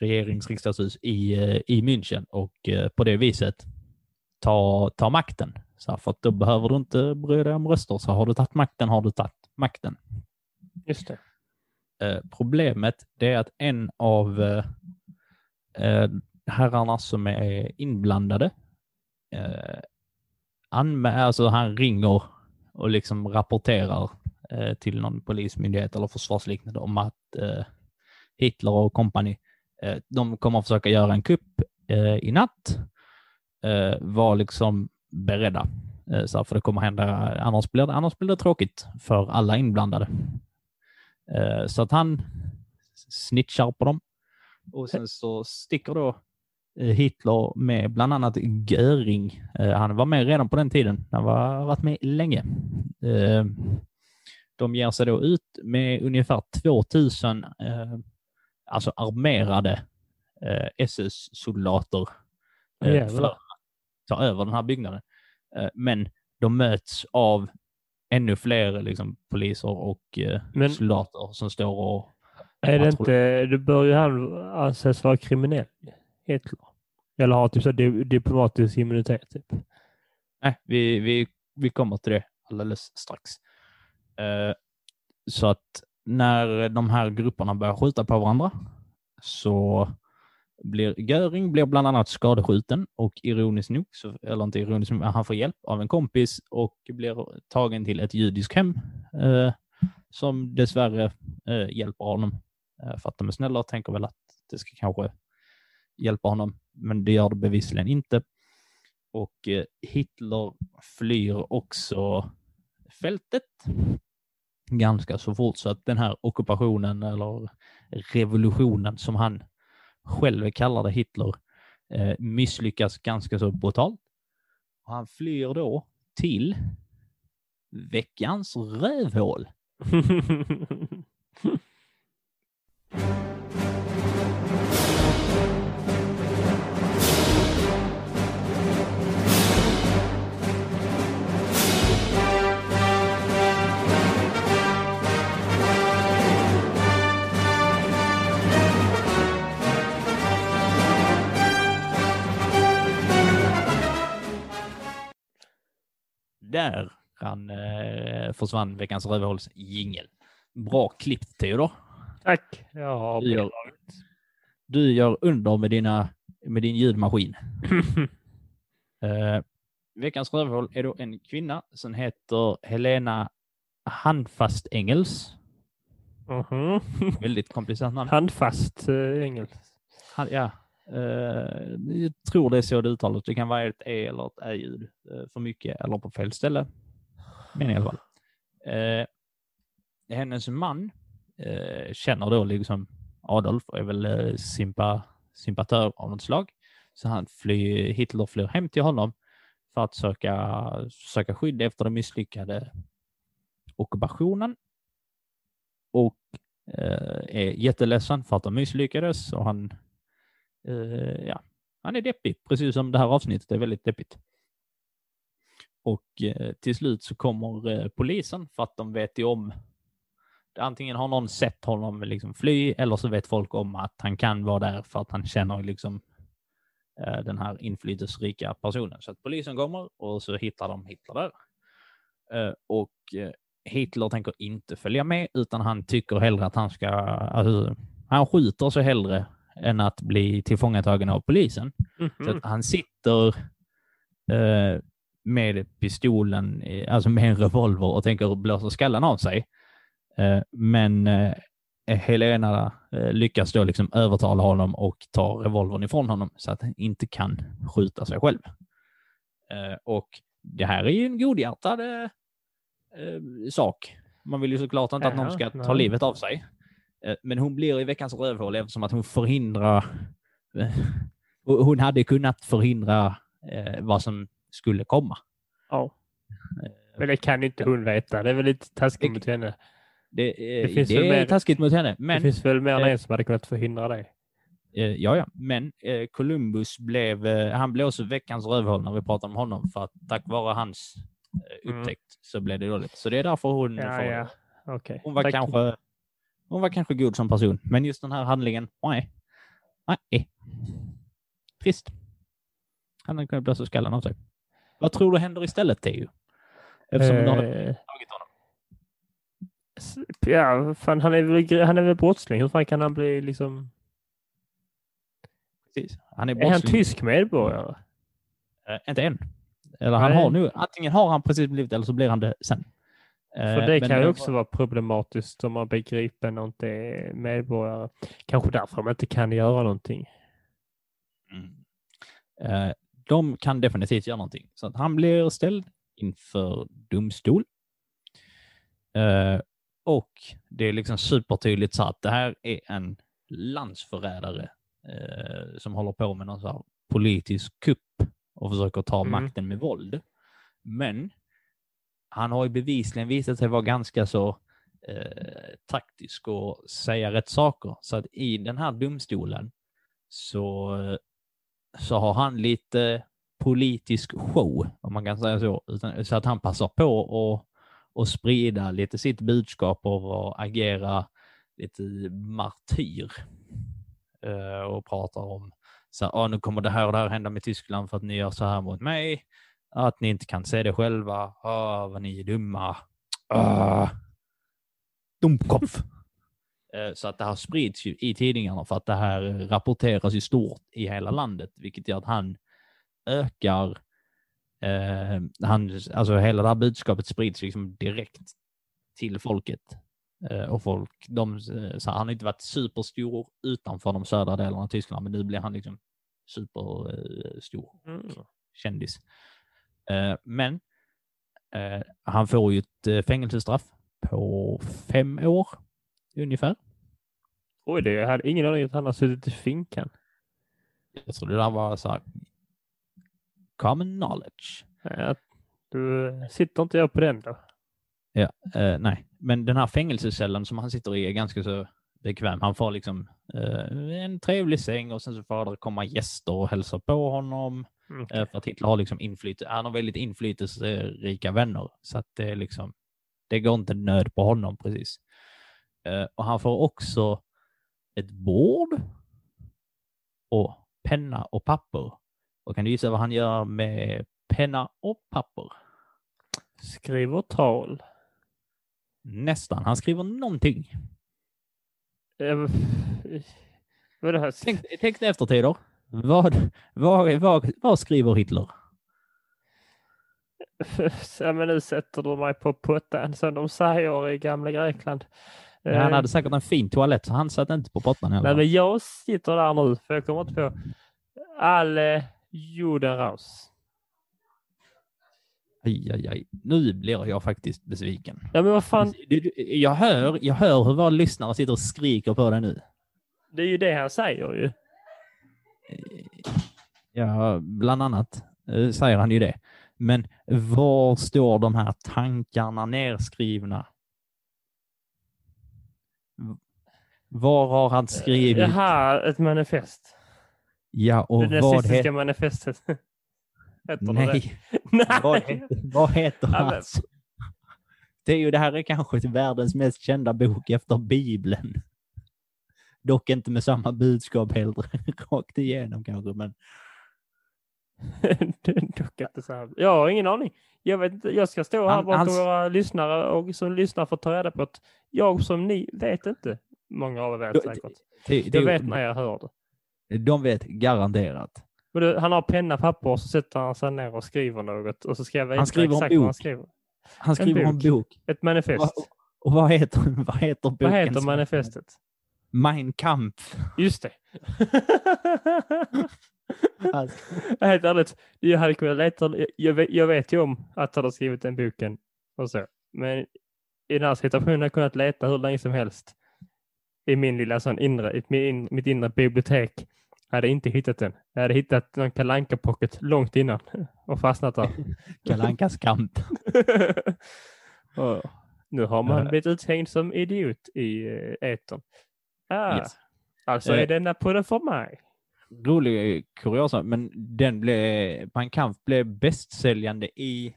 regeringsriksdagshus i, eh, i München och eh, på det viset ta, ta makten. Så för att då behöver du inte bry dig om röster. Så har du tagit makten har du tagit makten. Just det. Eh, problemet det är att en av eh, eh herrarna som är inblandade eh, alltså han ringer och liksom rapporterar eh, Eh, till någon polismyndighet eller försvarsliknande om att eh, Hitler och kompani eh, de kommer att försöka göra en kupp eh, i natt. Eh, var liksom beredda. Eh, så för det kommer hända, annars blir det, annars blir det tråkigt för alla inblandade. Eh, så att han snitchar på dem. Och sen så sticker då Hitler med bland annat Göring. Han var med redan på den tiden. Han har varit med länge. De ger sig då ut med ungefär 2000 alltså armerade SS-soldater för att ta över den här byggnaden. Men de möts av ännu fler liksom, poliser och eh, Men, soldater som står och... Är det inte, det bör ju han anses vara kriminell, Hitler. Eller ha typ så diplomatisk immunitet. Typ. Nej, vi, vi, vi kommer till det alldeles strax. Eh, så att när de här grupperna börjar skjuta på varandra så blir Göring blir bland annat skadeskjuten och ironiskt nog, så, eller inte ironiskt nog, han får hjälp av en kompis och blir tagen till ett judiskt hem eh, som dessvärre eh, hjälper honom eh, för att de är snälla och tänker väl att det ska kanske hjälpa honom, men det gör det bevisligen inte. Och eh, Hitler flyr också fältet ganska så fort så att den här ockupationen eller revolutionen som han själv kallade Hitler eh, misslyckas ganska så brutalt. Och han flyr då till veckans rövhål. Där han eh, försvann veckans rövhåls jingel. Bra klippt Theodor. Tack. Jag har du gör, du gör under med, dina, med din ljudmaskin. eh, veckans rövhål är då en kvinna som heter Helena Handfast Engels. Uh -huh. Väldigt komplicerat namn. Handfast eh, Engels. Han, ja, Uh, jag tror det är så det uttalas. Det kan vara ett E eller ett Ä-ljud uh, eh, för mycket eller på fel ställe. Men i alla fall. Uh, hennes man känner då liksom Adolf och är väl sympa, sympatör av något slag. Så han flyr, Hitler flyr hem till honom för att söka, söka skydd efter den misslyckade ockupationen. Och är jätteledsen för att de misslyckades och han eh, ja, han är deppig, precis som det här avsnittet är väldigt deppigt. Och eh, till slut så kommer eh, polisen för att de vet ju om Antingen har någon sett honom liksom fly eller så vet folk om att han kan vara där för att han känner liksom eh, den här inflytelserika personen. Så att polisen kommer och så hittar de Hitler där. Eh, och eh, Hitler tänker inte följa med utan han tycker hellre att han ska, alltså, han skjuter sig hellre än att bli tillfångatagen av polisen. Mhm. Så att han sitter eh, med pistolen, alltså med en revolver och tänker blåsa skallen av sig. Eh, men eh, Helena eh, lyckas då liksom övertala honom och ta revolvern ifrån honom så att han inte kan skjuta sig själv. Eh, och det här är ju en godhjärtad eh, sak. Man vill ju såklart inte att någon ska ta livet av sig. Eh, men hon blir i veckans rövhål eftersom att hon förhindrar hon hade kunnat förhindra eh, vad som skulle komma. Ja. Eh, Men det kan inte hon veta. Det är väl lite taskigt Det- mot henne. Det, Det finns det väl är mer- taskigt mot henne, men, det finns väl mer än en som hade kunnat förhindra det. ja, ja. men Columbus blev, han blev också veckans rövhål när vi pratade om honom, för att tack vare hans Mm. upptäckt så blev det dåligt. Så det är därför hon, Ja, får, ja. Okej. hon, var Tack. kanske, hon var kanske god som person, men just den här handlingen, nej. Nej. Trist. Han hade kunnat blåsa skallen av sig. Vad tror du händer istället, Teo? Eftersom du har Eh, tagit honom. ja, fan, han är väl, han är väl brottsling. Hur fan kan han bli liksom... Precis. Han är Är han tysk medborgare? Eh, inte än. Eller han Nej. har nu, antingen har han precis blivit eller så blir han det sen. För Eh, det kan ju också vara problematiskt om man begriper och inte är medborgare. Kanske därför man inte kan göra någonting. Mm. Eh, de kan definitivt göra någonting. Så att han blir ställd inför domstol. Eh, och det är liksom supertydligt så att det här är en landsförrädare som håller på med någon politisk kupp och försöker ta Mm. makten med våld. Men han har ju bevisligen visat sig vara ganska så eh, taktisk och säga rätt saker. Så att i den här domstolen så, så har han lite politisk show, om man kan säga så. Utan, så att han passar på att och sprida lite sitt budskap och agera lite martyr. Eh, och pratar om så här, "Ah, nu kommer det här och det här hända med Tyskland för att ni gör så här mot mig. Att ni inte kan se det själva. Ah, vad ni är dumma. Ah, Dummkopf. Eh, Så att det här sprids ju i tidningarna för att det här rapporteras ju stort i hela landet, vilket gör att han ökar, eh, han, alltså hela det här budskapet sprids liksom direkt till folket. Eh, och folk, de, eh, så han har inte varit superstor utanför de södra delarna av Tyskland, men nu blir han liksom superstor Mm. kändis. Eh, men eh, han får ju ett eh, fängelsestraff på fem år ungefär. Oj, det, jag hade ingen aning att han har suttit i finkan. Jag tror det där var så här common knowledge. Ja, du sitter inte jag på den då? Eh, nej, men den här fängelsecellen som han sitter i är ganska så bekväm. Han får liksom eh, en trevlig säng och sen så får det komma gäster och hälsa på honom. Mm. Eh, för att Hitler har liksom inflytelse, han har väldigt inflytelserika vänner. Så att det är liksom, det går inte nöd på honom precis. Eh, och han får också ett bord och penna och papper. Och kan du gissa vad han gör med penna och papper? Skriver tal. Nästan. Han skriver någonting. Eh, Vad är det här? Tänk, tänk dig efter Teodor. Vad, vad, vad, vad skriver Hitler? Ja, men nu sätter du mig på pottan som de säger i gamla Grekland. Han Eh, hade säkert en fin toalett så han satt inte på pottan alla Nej, men jag sitter där nu för jag kommer inte på Alle Judenraus. Aj, aj, aj. Nu blir jag faktiskt besviken. Ja, men vad fan, jag, hör, jag hör hur våra lyssnare sitter och skriker på dig nu. det är ju det han säger ju. Ja, bland annat eh, säger han ju det. Men var står de här tankarna nerskrivna? V- Var har han skrivit? Jaha, ett manifest. Ja, och det nazistiska manifestet. Heter det det? Nej, Nej. vad heter, vad heter Ja, hans? Det är ju, det här är kanske världens mest kända bok efter Bibeln. Dock inte med samma budskap helt rakt igenom kanske, men Dock inte så här. Jag har ingen aning. Jag vet inte. Jag ska stå här bakom hans- våra lyssnare och som lyssnar får ta reda på att jag som ni vet inte. Många av er vet säkert. det, det, Jag vet när jag hör det. de vet garanterat. Du, han har penna, papper och så sätter han sig ner och skriver något och så ska jag veta Han skriver exakt vad han skriver. Han skriver om bok. bok. Ett manifest. Va- Och vad heter, vad heter boken? Vad heter manifestet? Mein Kampf. Just det. Alltså, Helt ärligt, jag hade kunnat leta. Jag vet, jag vet ju om att han har skrivit den boken och så. Men i den här situationen har jag kunnat leta hur länge som helst. I min lilla sån inre, i min, mitt inre bibliotek. Jag hade inte hittat den. Jag hade hittat någon kalanka pocket långt innan och fastnat där. Kalle Ankas kamp. och nu har man Eh. blivit uthängd som idiot i uh, etern. Ah, Yes. Alltså Eh. är denna podden för mig. Rolig kuriosa, men den blev, Mein Kampf blev bästsäljande i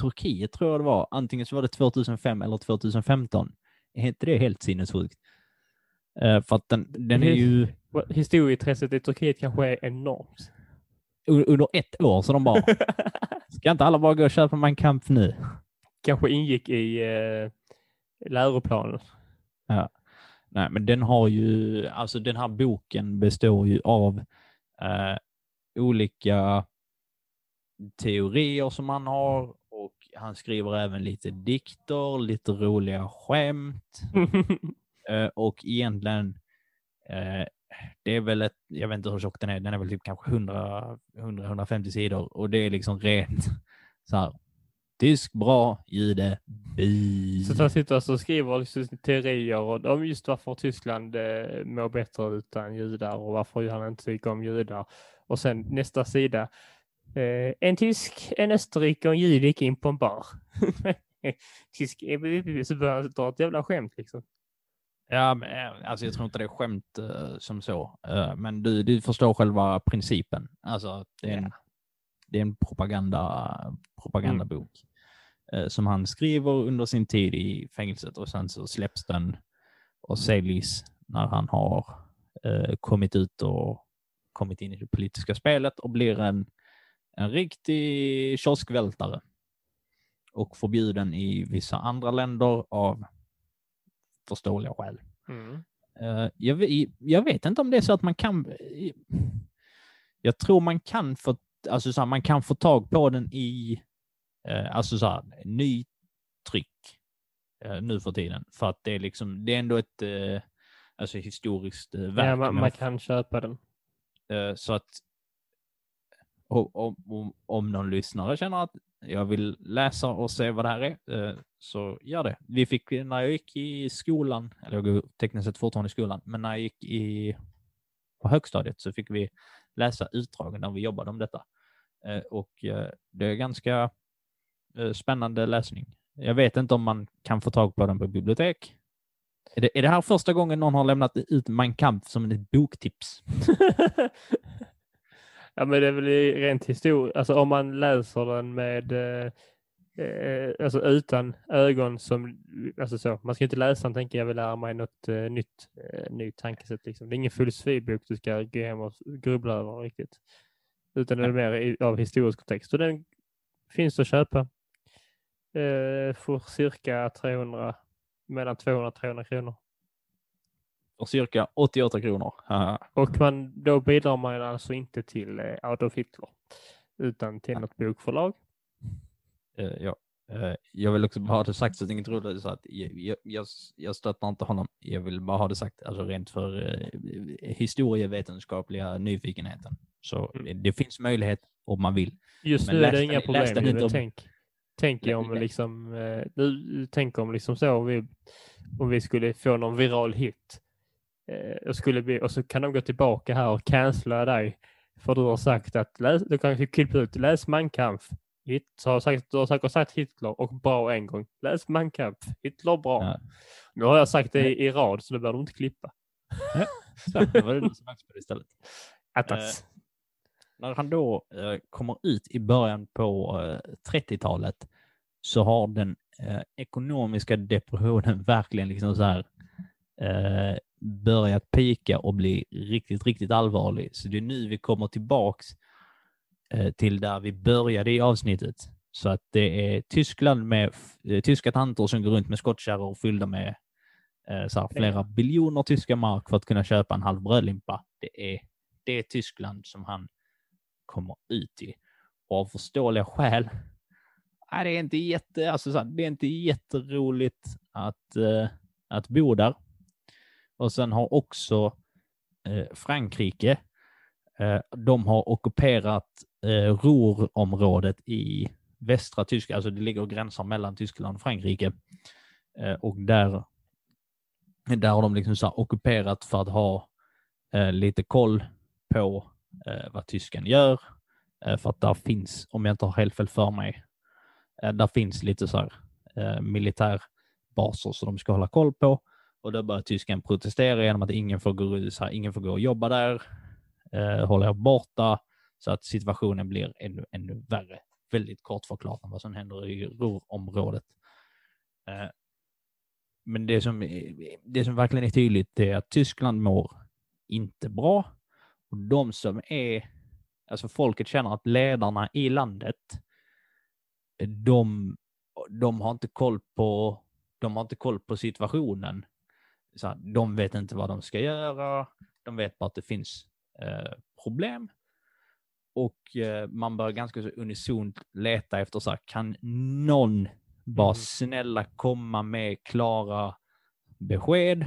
Turkiet tror jag det var. Antingen så var det 2005 eller 2015. Är inte det helt sinnessjukt? Eh, för att den, den är ju Historieintresset i Turkiet kanske är enormt. under ett år så de bara, ska inte alla bara gå och köpa Mein Kampf nu? kanske ingick i eh, läroplanen. Nej, men den har ju, alltså den här boken består ju av eh, olika teorier som han har och han skriver även lite dikter, lite roliga skämt. Eh, och egentligen eh, det är väl ett, jag vet inte hur tjock den är, den är väl typ kanske 100, 100-150 sidor och det är liksom rent så här, tysk bra, jude, bi. Så att han sitter alltså och skriver liksom teorier och om just varför Tyskland eh, mår bättre utan judar och varför han inte tycker om judar. Och sen nästa sida. Eh, en tysk, en österrike och en jude gick in på en bar. tysk, eh, så börjar han dra ett jävla skämt liksom. Ja, men, alltså jag tror inte det är skämt eh, som så. Eh, men du, du förstår själva principen. Alltså, det är en, det är en propaganda, propagandabok eh, som han skriver under sin tid i fängelset och sen så släpps den och säljs när han har eh, kommit ut och kommit in i det politiska spelet och blir en, en riktig kioskvältare och förbjuden i vissa andra länder av förståeliga skäl. Mm. Eh, jag, jag vet inte om det är så att man kan... Jag tror man kan få, alltså så här, man kan få tag på den i eh, alltså så här, ny tryck eh, nu för tiden. För att det är liksom, det är ändå ett eh, alltså historiskt eh, verk. Ja, man, man kan köpa den. Eh, Så att om, om, om, någon lyssnare känner att jag vill läsa och se vad det här är, eh, så gör det. Vi fick, när jag gick i skolan, eller jag går tekniskt sett fortfarande i skolan, men när jag gick i, på högstadiet så fick vi läsa utdrag när vi jobbade om detta. Eh, och eh, det är ganska eh, spännande läsning. Jag vet inte om man kan få tag på den på bibliotek. Är det, är det här första gången någon har lämnat ut Mein Kampf som ett boktips? ja, men det är väl rent historiskt. Alltså om man läser den med eh, eh, alltså utan ögon som, alltså så, man ska inte läsa den tänker jag vill lära mig något eh, nytt, eh, nytt tankesätt liksom. Det är ingen filosofibok du ska gå hem och grubbla över riktigt. Utan det är mer i, av historisk kontext. Och den finns att köpa eh, för cirka 300, mellan 200 och 300 kronor. för cirka 88 kronor. Och man, då bidrar man alltså inte till eh, Adolf Hitler utan till något bokförlag. Eh, ja. Eh, Jag vill också bara ha det sagt så att ingen tror det, så att jag, jag- jag, jag stöttar inte honom. Jag vill bara ha det sagt, alltså rent för eh, historievetenskapliga nyfikenheten. Så Mm. det, det finns möjlighet om man vill. Just Men nu är det inga problem. men om- tänk, tänk om liksom, eh, nu, tänk om liksom så vi, om vi skulle få någon viral hit. Eh, och, skulle bli, och så kan de gå tillbaka här och cancella dig. För du har sagt att, läs, du kan klippa ut, läs Mein Kampf. Hit, så har sagt, du har säkert sagt Hitler och bra en gång. Läs Mein Kampf. Hitler bra. Ja. Nu har jag sagt det i, i rad så det behöver du inte klippa. Så, det var det du som på det istället. Attas. När han då eh, kommer ut i början på eh, 30-talet så har den eh, ekonomiska depressionen verkligen liksom så här eh, börjat pika och bli riktigt, riktigt allvarlig. Så det är nu vi kommer tillbaks eh, till där vi började i avsnittet. Så att det är Tyskland med eh, tyska tanter som går runt med skottkärror fyllda med så här, flera biljoner tyska mark för att kunna köpa en halv brödlimpa. Det är det Tyskland som han kommer ut i. Och av förståeliga skäl, nej, det, är inte jätte, alltså, så här, det är inte jätteroligt att, eh, att bo där. Och sen har också eh, Frankrike, eh, de har ockuperat eh, Ruhrområdet i västra Tyskland, alltså det ligger och gränsar mellan Tyskland och Frankrike. Eh, och där, där har de liksom så här ockuperat för att ha eh, lite koll på Eh, vad tysken gör. Eh, för att där finns, om jag inte har helt fel för mig, eh, där finns lite så här eh, militärbaser som de ska hålla koll på. Och då börjar tysken protestera genom att ingen får gå, så här, ingen får gå och jobba där, eh, hålla er borta, så att situationen blir ännu, ännu värre. Väldigt kort förklarat om vad som händer i Ruhrområdet. Eh, men det som, eh, det som verkligen är tydligt är att Tyskland mår inte bra. Och de som är, alltså folket känner att ledarna i landet, de, de har inte koll på, de har inte koll på situationen. Så här, de vet inte vad de ska göra. De vet bara att det finns eh, problem. Och eh, man bör ganska så unisont leta efter så här, kan någon bara Mm. snälla komma med klara besked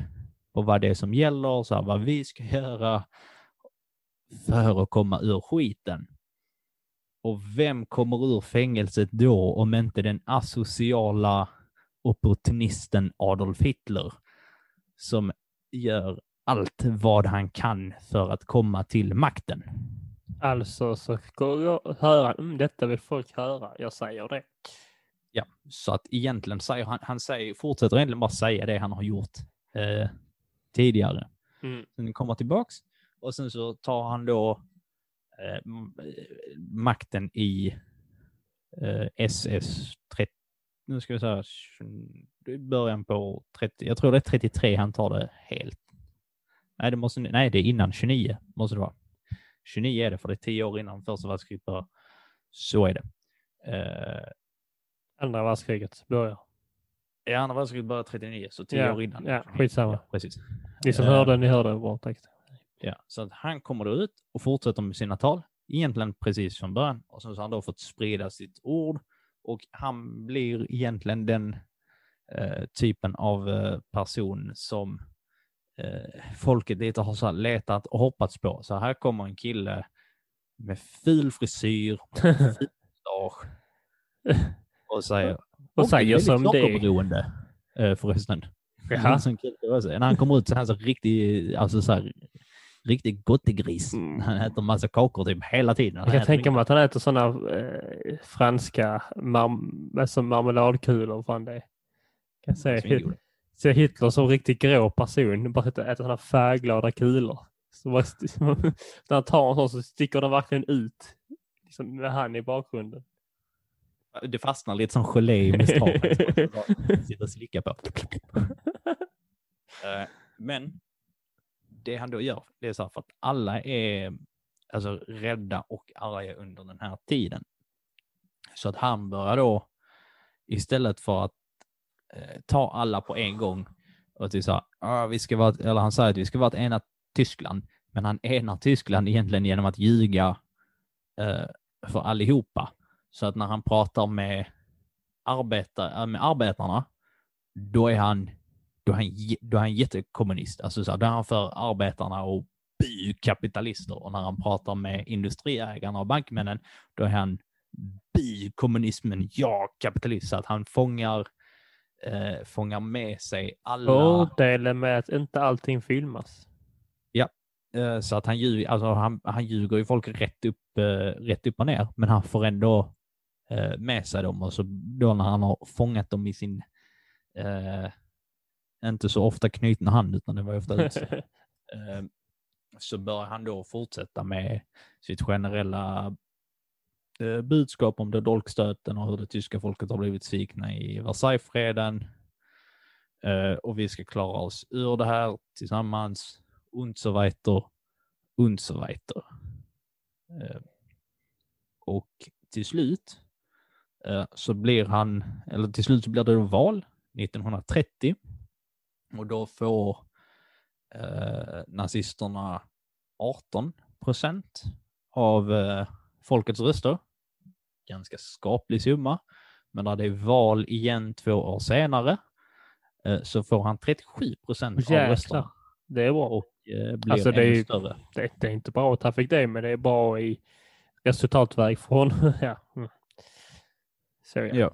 på vad det är som gäller, så här, vad vi ska göra för att komma ur skiten. Och vem kommer ur fängelset då om inte den asociala opportunisten Adolf Hitler som gör allt vad han kan för att komma till makten. Alltså så ska jag höra, mm, detta vill folk höra, jag säger det. Ja, så att egentligen säger han, han säger, fortsätter egentligen bara säga det han har gjort eh, tidigare. Mm. Sen kommer tillbaks och sen så tar han då eh, eh, makten i eh, SS 30, nu ska vi säga, början på 30, jag tror det är 33 han tar det helt. Nej, det måste, nej, det är innan 29 måste det vara. 29 är det, för det är 10 år innan första världskriget börjar. Så är det. Eh, Andra världskriget börjar. Ja, andra världskriget började 39, så 10 Ja, år innan. ja, skitsamma. Ja, precis. Ni som Eh, hörde, ni hörde bra text. Ja, så att han kommer då ut och fortsätter med sina tal, egentligen precis från början. Och sen så har han då fått sprida sitt ord och han blir egentligen den eh, typen av eh, person som eh, folket lite har så här letat och hoppats på. Så här kommer en kille med ful frisyr, ful mustasch och säger Och säger väldigt som det är. eh, förresten. Jaha. En sån kille han kommer ut så är han så riktig, alltså så här, riktig gottegris. Mm. Han äter massa kakor typ hela tiden. Jag kan tänka mig att han äter sådana eh, franska marm alltså marmeladkulor. Fan det. Kan se, Svingod. se Hitler som riktigt grå person. Bara sitta och äta sådana färgglada kulor. Så bara, när han tar en sån så sticker den verkligen ut. Liksom med han i bakgrunden. Det fastnar lite som gelé i mustaschen. Sitter och slickar på. Eh, Men det han då gör, det är så här för att alla är alltså, rädda och arga under den här tiden. Så att han börjar då, istället för att eh, ta alla på en gång och till så här, vi ska vara, eller han säger att vi ska vara ett enat Tyskland, men han enar Tyskland egentligen genom att ljuga eh, för allihopa. Så att när han pratar med, arbeta, eh, med arbetarna, då är han, då är han, då är han jättekommunist. Alltså så då är han för arbetarna och bu kapitalister. Och när han pratar med industriägarna och bankmännen, då är han bu kommunismen, ja kapitalist. Så att han fångar, eh, fångar med sig alla. Fördelen med att inte allting filmas. Eh, Så att han, ljug, alltså han, han ljuger ju folk rätt upp, eh, rätt upp och ner, men han får ändå eh, med sig dem. Och så då när han har fångat dem i sin, eh, inte så ofta knutna hand, utan det var ofta ut. eh, så bör han då fortsätta med sitt generella eh, budskap om det dolkstöten och hur det tyska folket har blivit svikna i Versaillesfreden. Eh, och vi ska klara oss ur det här tillsammans. Und so weiter. Und so weiter. Eh, och till slut eh, så blir han, eller till slut så blir det val 1930 och då får eh, nazisterna 18 procent av eh, folkets röster. Ganska skaplig summa. Men när det är val igen två år senare eh, så får han 37 procent av rösterna Det är bra. och eh, blir Alltså, det är- större. Det, det är inte bra att han fick det, men det är bra i resultatväg från... ja. Mm. Så ja.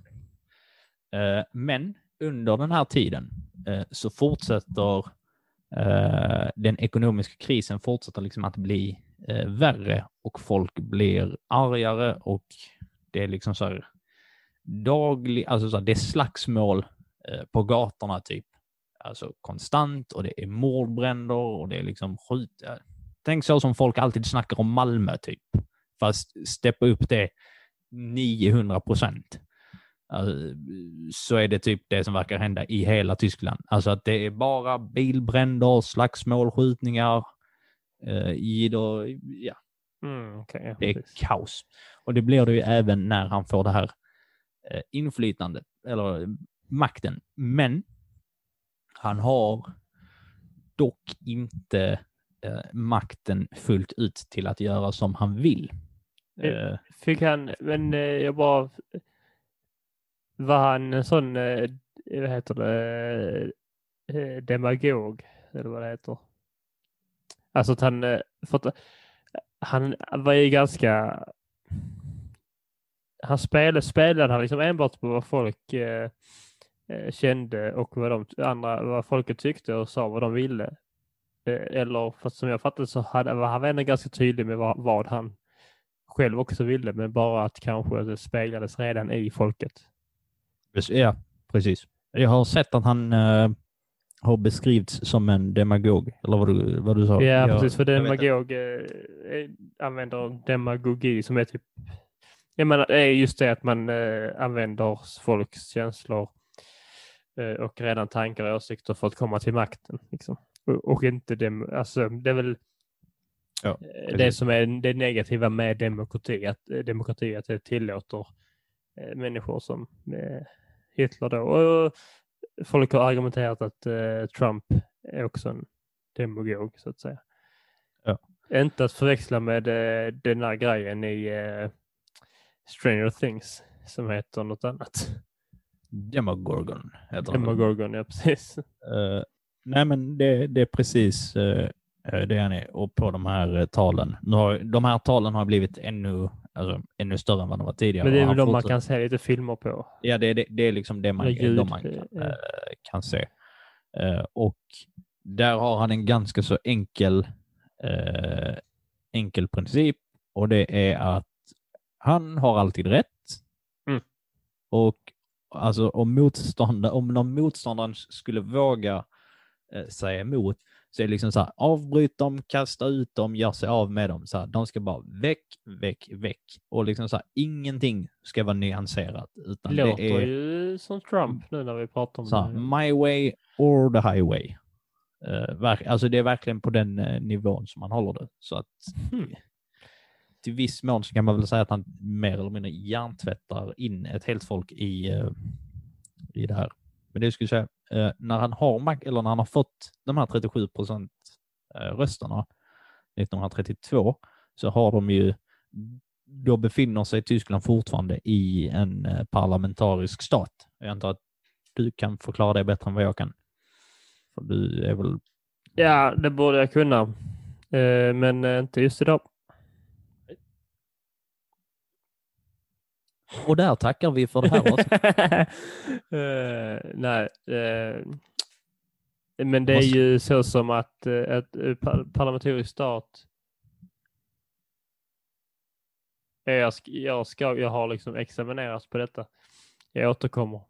Ja. Eh, Men under den här tiden Eh, så fortsätter eh, den ekonomiska krisen fortsätter liksom att bli eh, värre och folk blir argare och det är liksom så här daglig, alltså så här, det är slagsmål på gatorna typ. Alltså konstant och det är mordbränder och det är liksom skjut. Tänk så som folk alltid snackar om Malmö typ. Fast steppa upp det 900 procent. Alltså, så är det typ det som verkar hända i hela Tyskland. Alltså att det är bara bilbränder, slagsmål, skjutningar, eh, jidder, ja, Mm, ja, det är precis. kaos. Och det blir det ju även när han får det här eh, inflytandet, eller makten. Men han har dock inte eh, makten fullt ut till att göra som han vill. Eh, Eh, Fick han, men eh, jag bara... Var han en sån, eh, eh, vad heter det, eh, demagog, eller vad det heter? Alltså att han, för att, han var ju ganska... Han spelade, spelade han liksom enbart på vad folk eh, eh, kände och vad de andra, vad folket tyckte och sa vad de ville. Eh, eller, för som jag fattade så hade, var han ändå ganska tydlig med vad, vad han själv också ville, men bara att kanske det speglades redan i folket. Ja, precis. Jag har sett att han eh, har beskrivits som en demagog, eller vad du, vad du sa. Ja, Jag- precis, för demagog eh, använder demagogi som är typ, jag menar, det är just det att man eh, använder folks känslor och redan tankar och åsikter för att komma till makten. Liksom. Och, och inte dem, alltså det är väl Ja, det som är det negativa med demokrati, att demokrati att det tillåter människor som Hitler då. Och folk har argumenterat att eh, Trump är också en demagog så att säga. Ja. Inte att förväxla med eh, den här grejen i eh, Stranger Things som heter något annat. Demagorgon heter han. Demagorgon, ja precis. Eh, nej, men det, det är precis eh, det han är. Och på de här eh, talen. Nu har, de här talen har blivit ännu, alltså, ännu större än vad de var tidigare. Men det är väl de man kan se lite filmer på. Ja, det, är- det, det är liksom det man, ljud, de man kan, eh, eh, kan se. Eh, och där har han en ganska så enkel, eh, enkel princip och det är att han har alltid rätt. Mm. Och alltså om, motståndare, om någon motståndare skulle våga eh, säga emot så är det liksom så här, avbryt dem, kasta ut dem, gör sig av med dem. Så här, de ska bara väck, väck, väck. Och liksom så här, ingenting ska vara nyanserat. Utan låter det är ju som Trump nu när vi pratar om så här, det. my way or the highway. Uh, alltså det är verkligen på den eh, nivån som man håller det. Så att Hmm. till viss mån så kan man väl säga att han mer eller mindre hjärntvättar in ett helt folk i, eh, i det här. Men det skulle säga, eh, när han har mak- eller när han har fått de här 37 procent eh, rösterna 1932 så har de ju, då befinner sig Tyskland fortfarande i en eh, parlamentarisk stat. Jag antar att du kan förklara det bättre än vad jag kan. För du är väl Ja, det borde jag kunna. Eh, men eh, inte just idag. Och där tackar vi för det här. Eh, nej. eh, men det är ju så som att uh, ett eh, par- parlamentarisk stat jag, ska, jag, ska, jag har liksom examinerats på detta. Jag återkommer.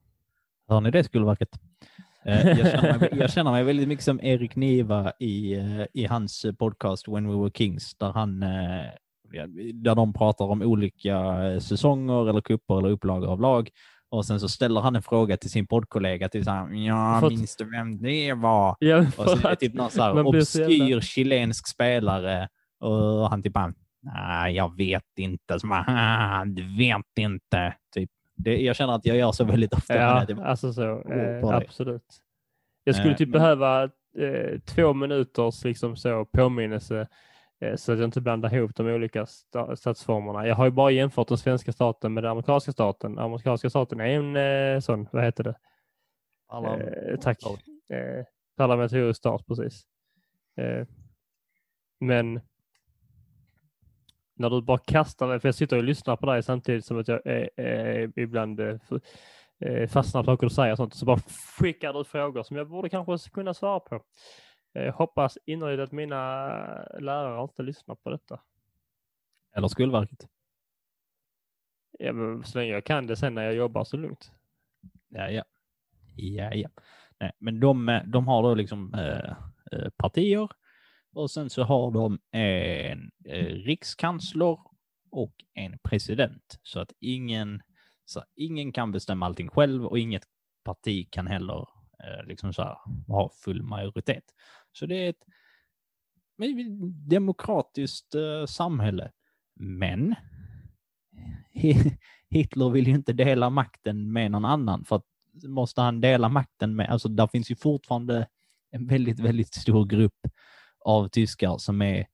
Hör ni det Skolverket? Jag, känner mig, jag känner mig väldigt mycket som Erik Niva i, i hans podcast When We Were Kings, där, han, där de pratar om olika eh, säsonger eller kupper eller upplagor av lag. Och sen så ställer han en fråga till sin poddkollega, till så här, ja, För minns du vem det var? Ja, Och så är det typ någon så här obskyr chilensk spelare och han typ bara, nej, jag vet inte. Så bara, "Ah, du vet inte. Typ. Det, jag känner att jag gör så väldigt ofta. ja. Typ, alltså så. Eh, absolut. Jag skulle Eh, typ men- behöva eh, två minuters liksom så påminnelse eh, så att jag inte blandar ihop de olika sta- statsformerna. Jag har ju bara jämfört den svenska staten med den amerikanska staten. Amerikanska staten är en eh, sån, vad heter det? Alla- Eh, tack. Eh, parlamentarisk stat, precis. Eh, men när du bara kastar mig, för jag sitter och lyssnar på dig samtidigt som att jag eh, eh, ibland eh, eh, fastnar på saker du säger och sånt, så bara skickar du frågor som jag borde kanske kunna svara på. Jag hoppas innerligt att mina lärare inte lyssnar på detta. Eller Skolverket. Ja, men så länge jag kan det sen när jag jobbar så lugnt. Ja, ja. Ja, ja. Nej, men de, eh, de har då liksom eh, eh, partier och sen så har de en eh, rikskansler och en president. Så att ingen, så ingen kan bestämma allting själv och inget parti kan heller eh, liksom så här, ha full majoritet. Så det är ett demokratiskt uh, samhälle. Men Hitler vill ju inte dela makten med någon annan för att måste han dela makten med, alltså där finns ju fortfarande en väldigt, väldigt stor grupp av tyskar som är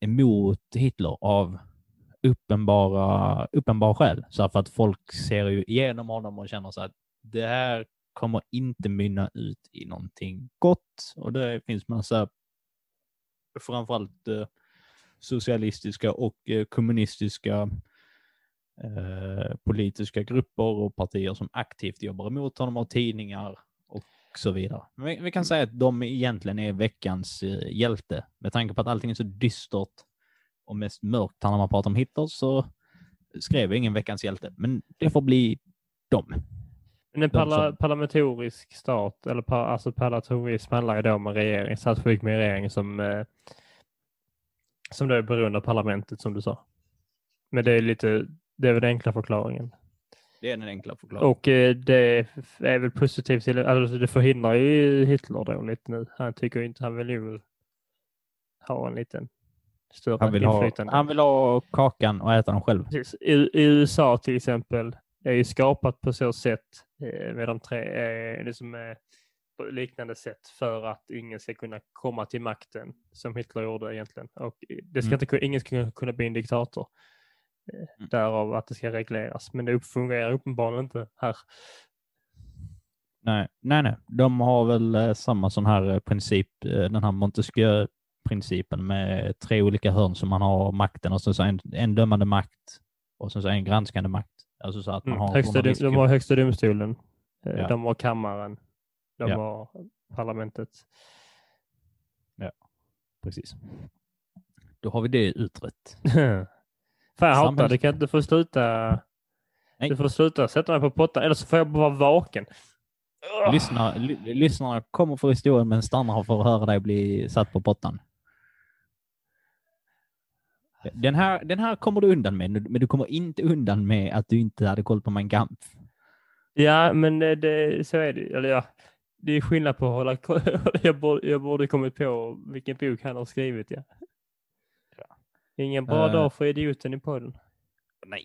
emot Hitler av uppenbara, uppenbara skäl. Så för att folk ser ju igenom honom och känner så att det här kommer inte mynna ut i någonting gott och det finns massa framförallt eh, socialistiska och eh, kommunistiska eh, politiska grupper och partier som aktivt jobbar emot honom och tidningar och så vidare. Men vi, vi kan säga att de egentligen är veckans eh, hjälte. Med tanke på att allting är så dystert och mest mörkt när man pratar om Hitler så skrev jag ingen veckans hjälte. Men det får bli dem. Men en parla parlamentarisk stat, eller par alltså parlamentarism handlar ju då om en regering, statsskick med en regering som, eh, som då är beroende av parlamentet som du sa. Men det är lite, det är väl den enkla förklaringen. Det är den enkla förklaringen. Och eh, det är väl positivt till, alltså det förhindrar ju Hitler då lite nu. Han tycker inte, han vill ju ha en liten större han, vill ha, inflytande. han vill ha kakan och äta den själv. Precis. I, I USA till exempel är ju skapat på så sätt eh, med de tre, eh, liksom, eh, på liknande sätt för att ingen ska kunna komma till makten som Hitler gjorde egentligen. Och det ska Mm. inte, ingen ska kunna- bli en diktator. Eh, Mm. Därav att det ska regleras. Men det fungerar uppenbarligen inte här. Nej, nej, nej. De har väl samma sån här princip, den här Montesquieu-principen med tre olika hörn som man har makten och så, så en, en dömande makt och sen så en granskande makt. Alltså så att man Mm. har Högsta, de har högsta domstolen. Eh, Ja. De har kammaren. De Ja. har parlamentet. Precis. Då har vi det utrett. Fan jag hatar det. kan inte få sluta. Nej. Du får sluta sätta mig på pottan eller så får jag vara vaken. Lyssna, ly, lyssnarna kommer få historien men stannar för att höra dig bli satt på pottan. Den här, den här kommer du undan med, men du kommer inte undan med att du inte hade koll på Mein Kampf. Ja, men det, det, så är det. Eller ja, det är skillnad på att hålla koll. Jag borde, jag borde kommit på vilken bok han har skrivit. Ja. Ingen bra Eh. dag för idioten i podden. Nej.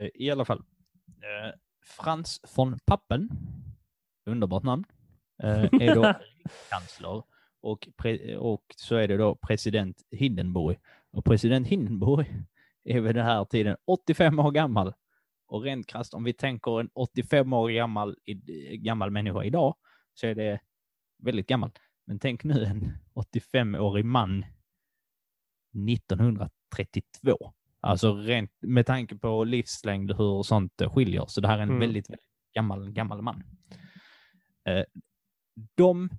Eh, I alla fall. Eh, Frans von Pappen, underbart namn, eh, är då kansler och, och så är det då president Hindenburg. Och president Hindenburg är vid den här tiden 85 år gammal. Och rent krasst, om vi tänker en 85 år gammal, gammal människa idag, så är det väldigt gammalt. Men tänk nu en 85-årig man 1932. Alltså rent med tanke på livslängd hur sånt skiljer. Så det här är en Mm. väldigt, väldigt gammal, gammal man. Eh, de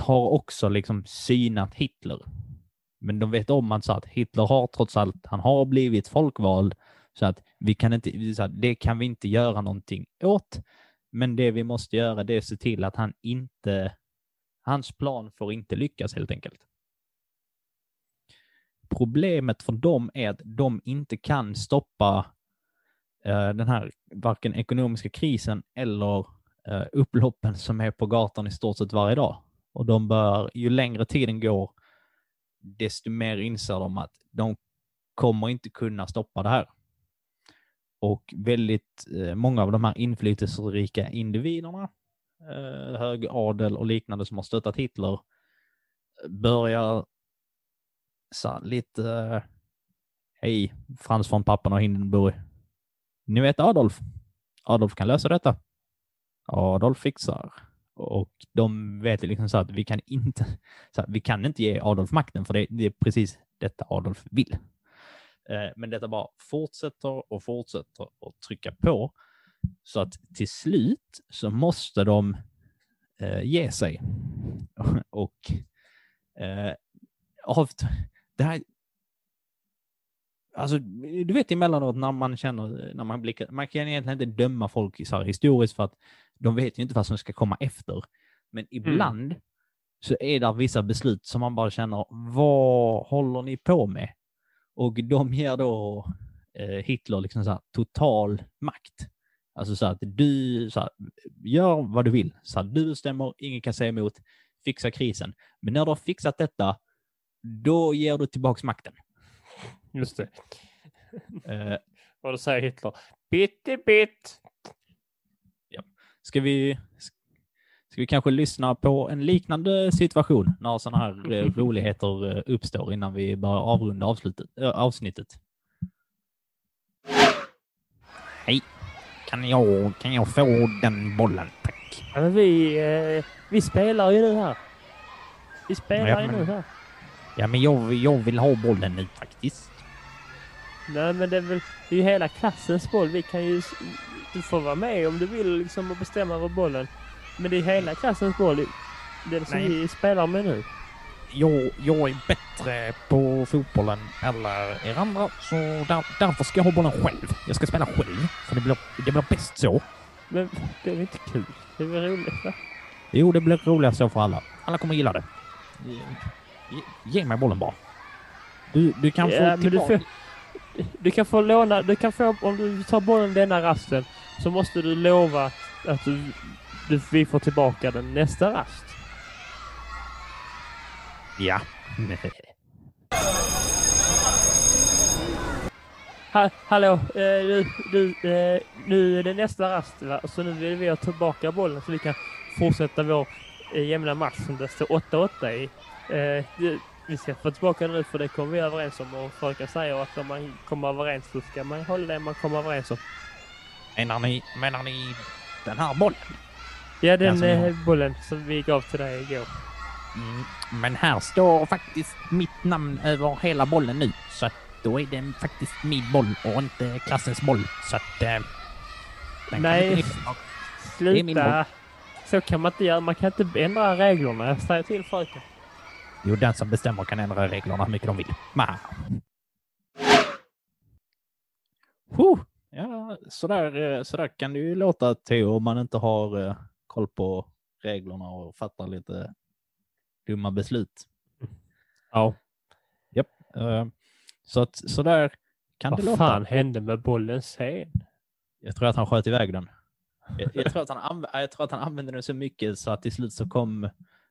har också liksom synat Hitler. Men de vet om att, så att Hitler har trots allt, han har blivit folkvald. Så att vi kan inte, så att det kan vi inte göra någonting åt. Men det vi måste göra det är att se till att han inte, hans plan får inte lyckas helt enkelt. Problemet för dem är att de inte kan stoppa eh, den här varken ekonomiska krisen eller eh, upploppen som är på gatan i stort sett varje dag. Och de bör, ju längre tiden går, desto mer inser de att de kommer inte kunna stoppa det här. Och väldigt eh, många av de här inflytelserika individerna, eh, hög adel och liknande som har stöttat Hitler, börjar så lite, eh, hej, Frans von Pappen och Hindenburg. Ni vet Adolf? Adolf kan lösa detta. Adolf fixar. Och de vet liksom så att vi kan inte, så här, vi kan inte ge Adolf makten för det, det är precis detta Adolf vill. Eh, men detta bara fortsätter och fortsätter att trycka på så att till slut så måste de eh, ge sig. och eh, av, det här, alltså du vet emellanåt när man känner, när man blickar, man kan egentligen inte döma folk så här historiskt för att de vet ju inte vad som ska komma efter. Men ibland mm. så är det vissa beslut som man bara känner, vad håller ni på med? Och de ger då eh, Hitler liksom så här, total makt. Alltså så att du så här, gör vad du vill. Så här, du bestämmer, ingen kan säga emot, fixa krisen. Men när du har fixat detta, då ger du tillbaks makten. Just det. Uh, och då säger Hitler, bitte bit. Ja. Ska vi, ska vi kanske lyssna på en liknande situation när sådana här eh, roligheter eh, uppstår innan vi börjar avrunda avslutet, äh, avsnittet? Hej, kan jag, kan jag få den bollen tack? Ja, men vi, eh, vi spelar ju nu här. Vi spelar ja, men, ju nu här. Ja, men jag, jag vill ha bollen nu faktiskt. Nej, men det är väl det är ju hela klassens boll. Vi kan ju... Du får vara med om du vill liksom och bestämma över bollen. Men det är hela klassens boll. Den som Nej. vi spelar med nu. Jag, jag är bättre på fotbollen eller er andra, så där, därför ska jag ha bollen själv. Jag ska spela själv, för det blir, det blir bäst så. Men det är väl inte kul? Det är väl roligt, va? Jo, det blir roligast så för alla. Alla kommer gilla det. Ge, ge mig bollen bara. Du, du kan ja, få tillbaka... Du, du kan få låna, du kan få, om du tar bollen denna rasten, så måste du lova att du du, vi får tillbaka den nästa rast. Ja. ha, hallå, eh, du, du, eh, nu är det nästa rast va? så nu vill vi ha tillbaka bollen så vi kan fortsätta vår eh, jämna match som det står 8-8 i. Eh, det, vi ska få tillbaka den nu för det kommer vi överens om och fröken säger att om man kommer överens så ska man hålla det man kommer överens om. Menar ni, menar ni den här bollen? Ja, den eh, bollen som vi gav till dig igår. Mm, men här står faktiskt mitt namn över hela bollen nu, så att då är det faktiskt min boll och inte klassens boll. Så att... Eh, Nej, sluta. Så kan man inte göra. Man kan inte ändra reglerna. Jag säger till fröken. Jo, den som bestämmer kan ändra reglerna hur mycket de vill. Huh. Ja, sådär, eh, sådär kan det ju låta Theo om man inte har eh, koll på reglerna och fattar lite dumma beslut. Ja. Japp. Uh, så att så där kan Vad det låta. Vad fan hände med bollen sen? Jag tror att han sköt iväg den. Jag, jag, tror att han jag tror att han använde den så mycket så att till slut så kom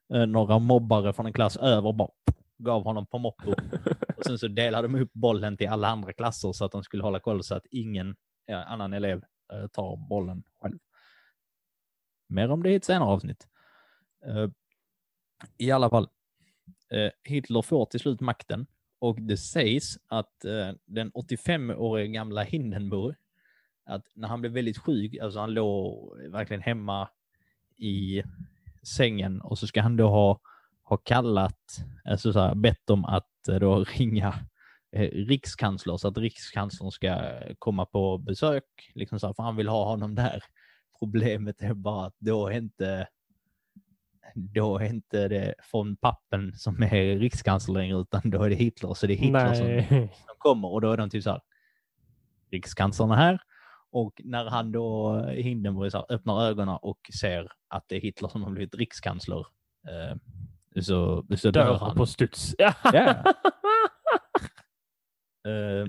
några mobbare från en klass över och bara gav honom på motto. och sen så delade de upp bollen till alla andra klasser så att de skulle hålla koll så att ingen annan elev uh, tar bollen själv. Mer om det i ett senare avsnitt. Uh, I alla fall, Hitler får till slut makten och det sägs att den 85-åriga gamla Hindenburg, att när han blev väldigt sjuk, alltså han låg verkligen hemma i sängen och så ska han då ha, ha kallat, alltså så här, bett om att då ringa rikskansler så att rikskanslern ska komma på besök, liksom så här, för han vill ha honom där. Problemet är bara att då är inte då är inte det från pappen som är rikskansler längre, utan då är det Hitler. Så det är Hitler som, som, kommer och då är de typ så här, rikskanslern är här Och när han då, Hindenburg, öppnar ögonen och ser att det är Hitler som har blivit rikskansler, eh, så, så dör Dör han. på studs. Ja. Eh,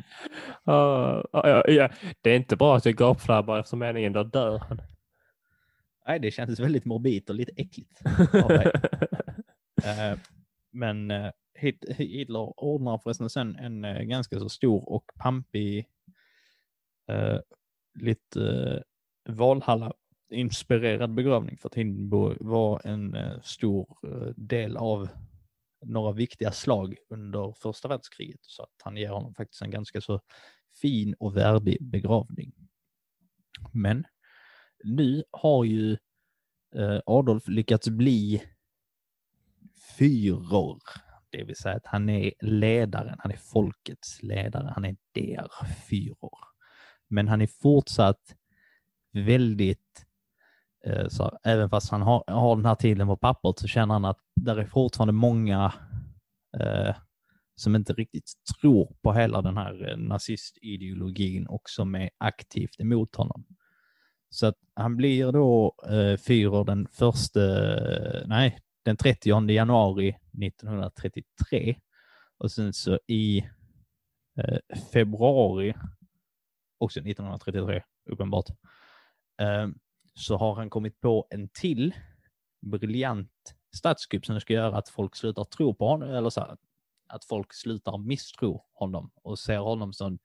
Ja, ja, ja. Det är inte bra att jag gapflabbar efter meningen, då dör han. nej, det kändes väldigt morbid och lite äckligt. Eh, men eh, Hit- Hitler ordnar förresten sen en ganska så stor och pampig lite eh, Valhalla-inspirerad begravning för att Hindenburg var en eh, stor eh, del av några viktiga slag under första världskriget så att han ger honom faktiskt en ganska så fin och värdig begravning. Men nu har ju eh, Adolf lyckats bli fyror. det vill säga att han är ledaren, han är folkets ledare, han är der fyror. Men han är fortsatt väldigt, eh, så, även fast han har, har den här tiden på pappret så känner han att där är fortfarande många eh, som inte riktigt tror på hela den här eh, nazistideologin och som är aktivt emot honom. Så att han blir då eh, Führer den första, nej, den 30 januari 1933. Och sen så i eh, februari, också 1933 uppenbart, ehm, så har han kommit på en till briljant statskupp som ska göra att folk slutar tro på honom, eller så här, att folk slutar misstro honom och ser honom som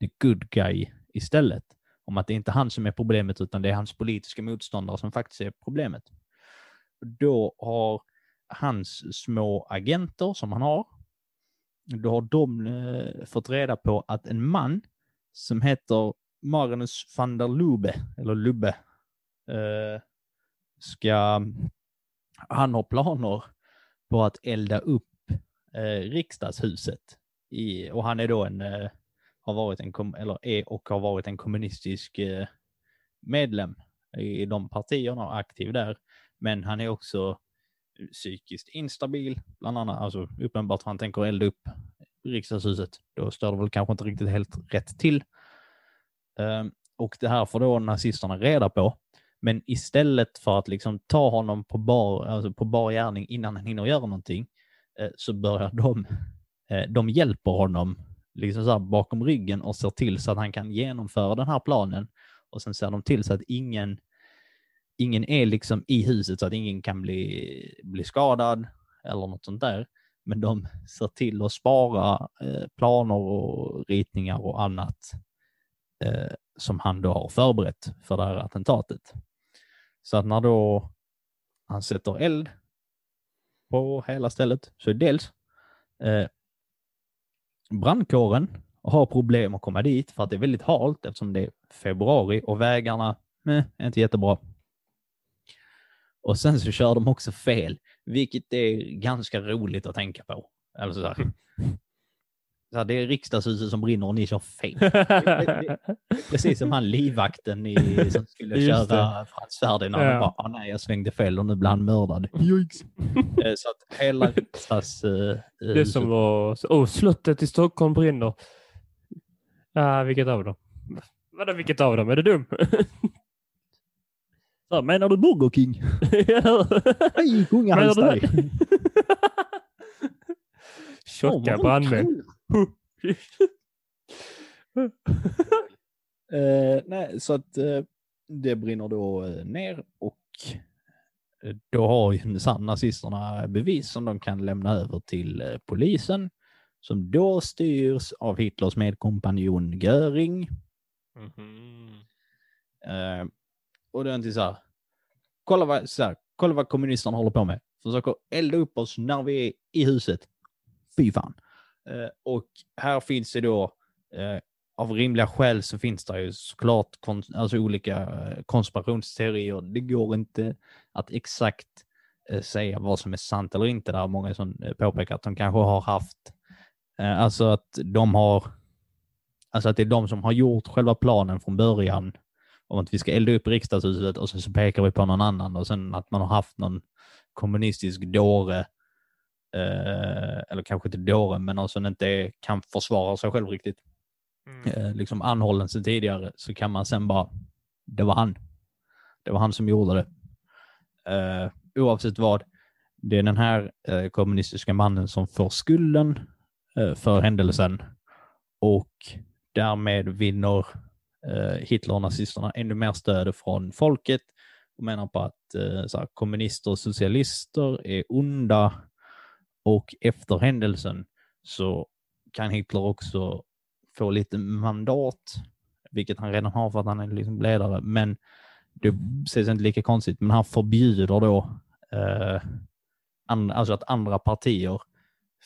the good guy istället. Om att det inte är han som är problemet utan det är hans politiska motståndare som faktiskt är problemet. Då har hans små agenter som han har, då har de eh, fått reda på att en man som heter Marinus van der Lubbe, eller Lubbe, eh, ska, han har planer på att elda upp eh, riksdagshuset. I, och han är då en, eh, har varit en, eller är och har varit en kommunistisk eh, medlem i de partierna och aktiv där. Men han är också psykiskt instabil, bland annat, alltså uppenbart han tänker elda upp riksdagshuset. Då står det väl kanske inte riktigt helt rätt till. Ehm, och det här får då nazisterna reda på. Men istället för att liksom ta honom på bar, alltså på bar gärning innan han hinner göra någonting, eh, så börjar de, eh, de hjälper honom liksom så här bakom ryggen och ser till så att han kan genomföra den här planen. Och sen ser de till så att ingen, ingen är liksom i huset så att ingen kan bli, bli skadad eller något sånt där. Men de ser till att spara eh, planer och ritningar och annat eh, som han då har förberett för det här attentatet. Så att när då han sätter eld på hela stället så är dels eh, brandkåren har problem att komma dit för att det är väldigt halt eftersom det är februari och vägarna eh, är inte jättebra. Och sen så kör de också fel, vilket är ganska roligt att tänka på. Alltså så här. Så här, det är riksdagshuset som brinner och ni kör fel. Precis som han livvakten i, som skulle Just köra Frans Ferdinand. Ja. Bara, "Ah, nej, jag svängde fel och nu blir han mördad. Eh, så att hela riksdags... eh, Det som var, åh, slottet i Stockholm brinner. Ah, vilket av dem? Vadå vilket av dem? Är du dum? Så här, menar du Burger King? Dig! det? Tjocka brandmän. Eh, nej, så att eh, det brinner då eh, ner och eh, då har ju nazisterna bevis som de kan lämna över till eh, polisen som då styrs av Hitlers medkompanjon Göring. Mhm. Eh, och det är inte typ så här, kolla vad, så här, kolla vad kommunisterna håller på med. Försöker elda upp oss när vi är i huset. Fy fan. Eh, och här finns det då, eh, av rimliga skäl så finns det ju såklart kon- alltså olika eh, konspirationsteorier. Det går inte att exakt eh, säga vad som är sant eller inte. Det är många som eh, påpekar att de kanske har haft, eh, alltså att de har, alltså att det är de som har gjort själva planen från början om att vi ska elda upp riksdagshuset och sen så pekar vi på någon annan och sen att man har haft någon kommunistisk dåre, eh, eller kanske inte dåre, men någon som inte kan försvara sig själv riktigt. Mm. eh, liksom anhållen sedan tidigare så kan man sen bara, det var han. Det var han som gjorde det. Eh, oavsett vad, det är den här eh, kommunistiska mannen som får skulden eh, för händelsen och därmed vinner Eh, Hitler och nazisterna ännu mer stöd från folket och menar på att eh, så här, kommunister och socialister är onda och efter händelsen så kan Hitler också få lite mandat, vilket han redan har för att han är liksom ledare, men det ses inte lika konstigt, men han förbjuder då eh, and, alltså att andra partier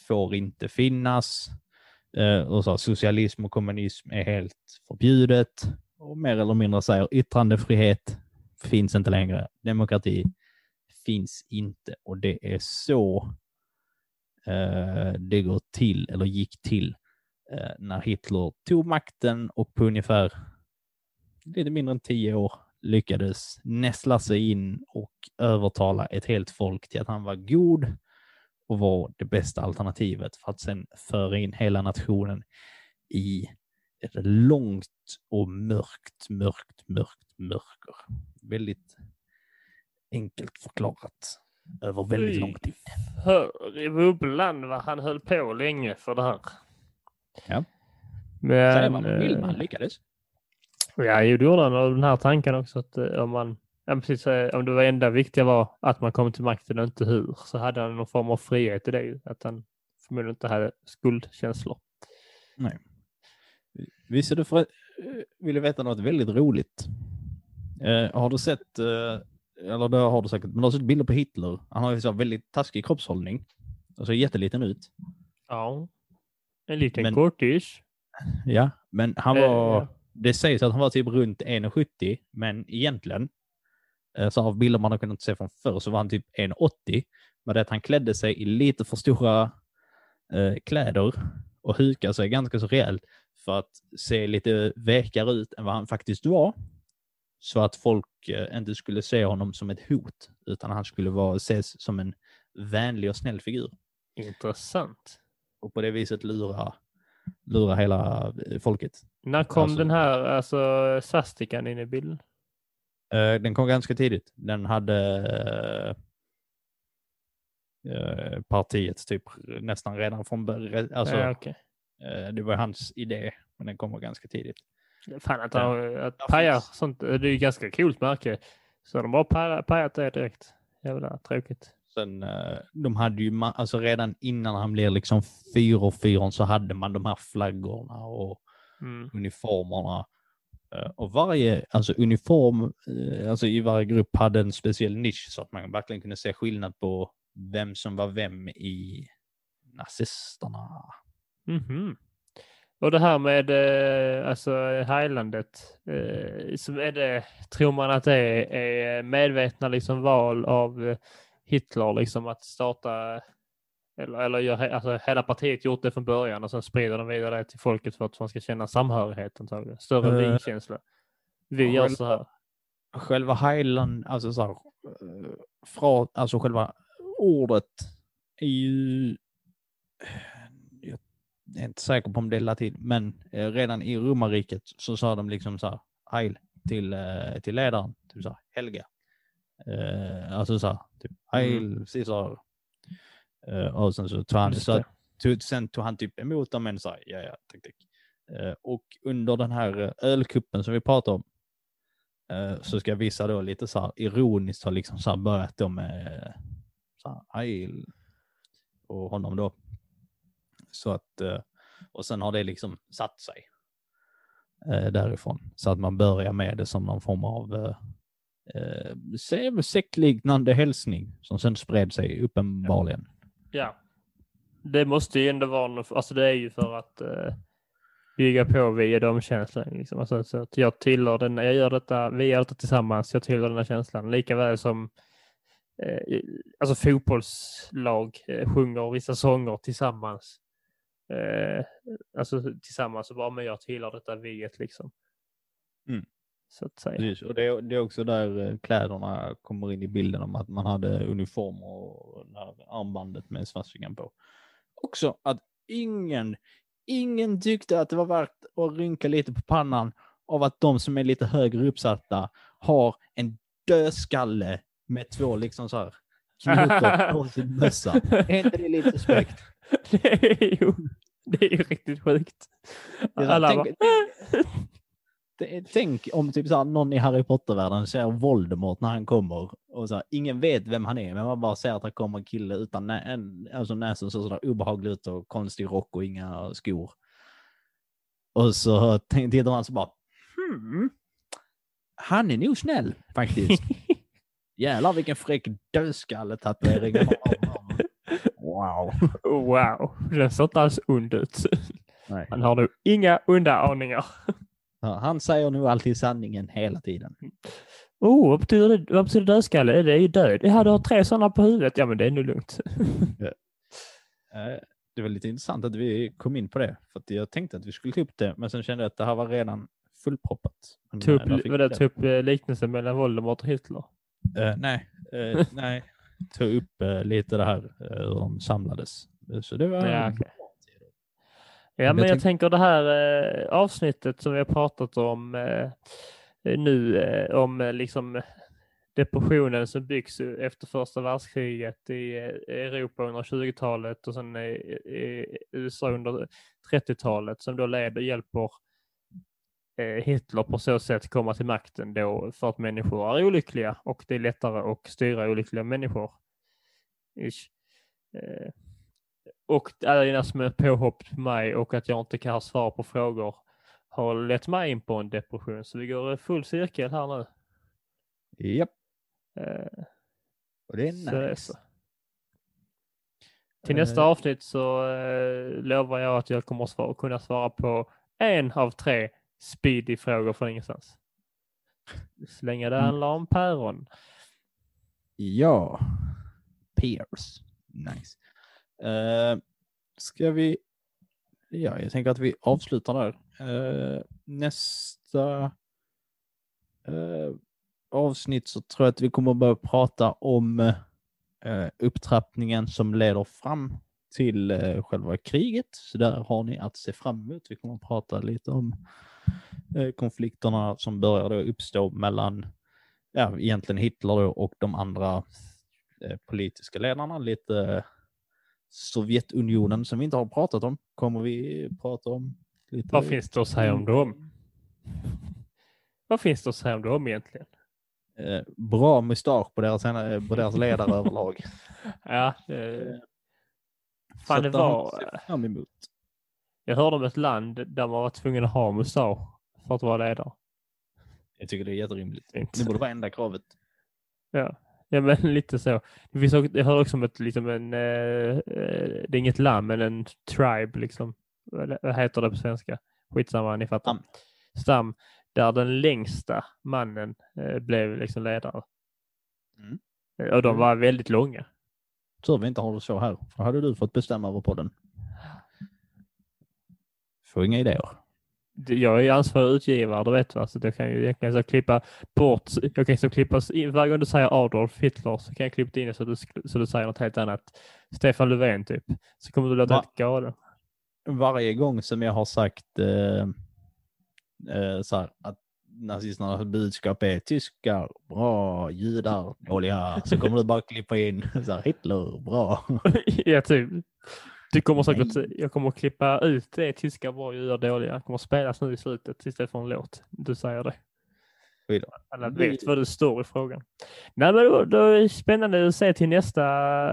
får inte finnas. Eh, och så, socialism och kommunism är helt förbjudet. Och mer eller mindre säger yttrandefrihet finns inte längre. Demokrati finns inte. Och det är så eh, det går till, eller gick till, eh, när Hitler tog makten och på ungefär lite mindre än tio år lyckades näsla sig in och övertala ett helt folk till att han var god och var det bästa alternativet för att sen föra in hela nationen i ett långt och mörkt, mörkt, mörkt mörker. Väldigt enkelt förklarat över väldigt lång tid. Hör i bubblan vad han höll på länge för det här. Ja. Men, Säger man vill eh, man lyckades. Ja, det gjorde han av den här tanken också att eh, om man, ja, precis, eh, om det var enda viktiga var att man kom till makten och inte hur, så hade han någon form av frihet i det att han förmodligen inte hade skuldkänslor. Visst är du för, eh, vill veta något väldigt roligt? Eh, har du sett, eh, eller det har du säkert, men du har sett bilder på Hitler. Han har ju så väldigt taskig kroppshållning. Och ser jätteliten ut. Ja, en liten Men- kortis. Ja, men han Eh, var, ja. det sägs att han var typ runt 1,70, men egentligen, eh, så av bilder man har kunnat se från förr så var han typ 1,80. Men det att han klädde sig i lite för stora eh, kläder och hukade sig ganska så rejält för att se lite vekare ut än vad han faktiskt var. Så att folk eh, inte skulle se honom som ett hot, utan han skulle vara, ses som en vänlig och snäll figur. Intressant. Och på det viset lura, lura hela eh, folket. När kom Alltså- den här alltså, svastikan in i bilden? Eh, den kom ganska tidigt. Den hade eh, partiet typ nästan redan från början. Alltså, ja, okej. eh, det var hans idé, men den kommer ganska tidigt. Fan att, han- att Ja, paja sånt, det är ju ganska coolt märke. Så de bara paja- pajat det direkt. Jävla tråkigt. Sen, de hade ju, alltså redan innan han blev liksom fyrofyron så hade man de här flaggorna och Mm. uniformerna. Eh, och varje alltså uniform eh, alltså i varje grupp hade en speciell nisch så att man verkligen kunde se skillnad på vem som var vem i nazisterna. Mhm. Och det här med eh, alltså Highlandet, så är det, tror man att det är, medvetna liksom val av Hitler liksom att starta eller, eller gör, alltså, hela partiet gjort det från början och sen sprider de vidare det till folket för att man ska känna samhörighet antagligen. Större Eh, vi-känsla. Vi ja, gör så här. Själva Highland, alltså så här, eh, fra, alltså själva ordet är ju, jag är inte säker på om det är latin, men eh, redan i romarriket så sa de liksom så här, Heil till, eh, till ledaren, typ så här, Helga. Eh, alltså så här, typ Heil Caesar. Eh, och sen så tog han, Just så tog, sen tog han typ emot dem men sa ja, ja, tack, tack. Eh, och under den här eh, ölkuppen som vi pratar om så ska vissa då lite så här ironiskt ha liksom så här börjat då med så här, och honom då. Så att, och sen har det liksom satt sig därifrån. Så att man börjar med det som någon form av eh, se- sektliknande hälsning som sen spred sig uppenbarligen. Ja. Det måste ju ändå vara något, alltså det är ju för att eh, bygga på via de känslan. Liksom. Alltså, så att jag tillhör den, jag gör detta, vi gör detta tillsammans, jag tillhör den här känslan. Likaväl som eh, alltså fotbollslag eh, sjunger vissa sånger tillsammans. Eh, alltså tillsammans och bara, men jag tillhör detta viet liksom. Mm. Så att säga. Precis, och det är, det är också där eh, kläderna kommer in i bilden om att man hade uniformer och armbandet med svastikan på. Också att ingen, ingen tyckte att det var värt att rynka lite på pannan av att de som är lite högre uppsatta har en dödskalle med två liksom så här knutar på sin mössa. Är inte det lite suspekt? det är ju, det är ju riktigt sjukt. Alla tänk, bara, tänk, om typ så här, någon i Harry Potter-världen ser Voldemort när han kommer och så här, ingen vet vem han är, men man bara ser att han kommer en kille utan nä en, alltså näsan så sådär obehaglig ut och konstig rock och inga skor. Och så tittar man så bara, hmm, han är nog snäll faktiskt. Jävlar vilken fräck dödskalletatuering han har. Wow. wow, den ser inte alls ond ut. Nej. Han har nog inga onda aningar. Han säger nog alltid sanningen hela tiden. Oh, vad betyder, det, vad betyder dödskalle? Det är ju död. Ja, du har tre sådana på huvudet. Ja, men det är nog lugnt. Eh, Det var lite intressant att vi kom in på det, för att jag tänkte att vi skulle ta upp det, men sen kände jag att det här var redan fullproppat. Upp, eh, vi det. ta upp eh, liknelsen mellan Voldemort och Hitler. Eh, nej, eh, nej, ta upp eh, lite det här hur de samlades. Så det var... Ja, okej. Ja, jag men jag tänk- tänker det här eh, avsnittet som vi har pratat om eh, nu, eh, om eh, liksom depressionen som byggs efter första världskriget i eh, Europa under 20-talet och sen i, i USA under 30-talet som då leder, hjälper eh, Hitler på så sätt komma till makten då för att människor är olyckliga och det är lättare att styra olyckliga människor. Ish. Och alla dina små påhopp på mig och att jag inte kan ha svar på frågor har lett mig in på en depression. Så vi går full cirkel här nu. Japp, Eh, och det är så nice. så. Till Eh, nästa avsnitt så eh, lovar jag att jag kommer att svara, kunna svara på en av tre speedy-frågor från ingenstans. Så länge det Mm. handlar om päron. Ja, Pierce. Nice. Uh, ska vi... Ja, jag tänker att vi avslutar där. Uh, nästa uh, avsnitt så tror jag att vi kommer att börja prata om uh, upptrappningen som leder fram till uh, själva kriget. Så där har ni att se fram emot. Vi kommer att prata lite om konflikterna som börjar då uppstå mellan ja, egentligen Hitler då och de andra eh, politiska ledarna. Lite Sovjetunionen som vi inte har pratat om kommer vi prata om. Lite Vad finns det att säga om dem? Vad finns det att säga om dem egentligen? Eh, bra mustasch på deras, på deras ledare överlag. Ja, eh, Fan, det var- Fram emot. jag hörde om ett land där man var tvungen att ha mustasch för att vara ledare. Jag tycker det är jätterimligt. Det borde vara enda kravet. Ja. Ja, men lite så. Det finns också, jag hörde också om ett, liksom en, eh, eh, det är inget land, men en tribe liksom. Vad heter det på svenska? Skitsamma, ni fattar. Stam. Stam. Där den längsta mannen eh, blev liksom ledare. Mm. Och de Mm. var väldigt långa. Tur vi inte har det så här. För hade du fått bestämma över podden. Får inga idéer. Jag är ansvarig utgivare, det vet du. va? Så jag kan ju kan så klippa bort, jag kan så klippa, in- varje gång du säger Adolf Hitler så kan jag klippa in det så du, så du säger något helt annat. Stefan Löfven typ. Så kommer du låta Va? helt galen. Varje gång som jag har sagt eh, eh, så här, att nazisternas budskap är tyskar, bra, judar, dåliga, så kommer du bara klippa in så här, Hitler, bra. ja, typ. Du kommer säkert, Nej. jag kommer att klippa ut det tyska bra judar dåliga. Jag kommer att spelas nu i slutet istället för en låt. Du säger det. Alla vet vad det står i frågan. Nej, men då, då är det spännande att se till nästa,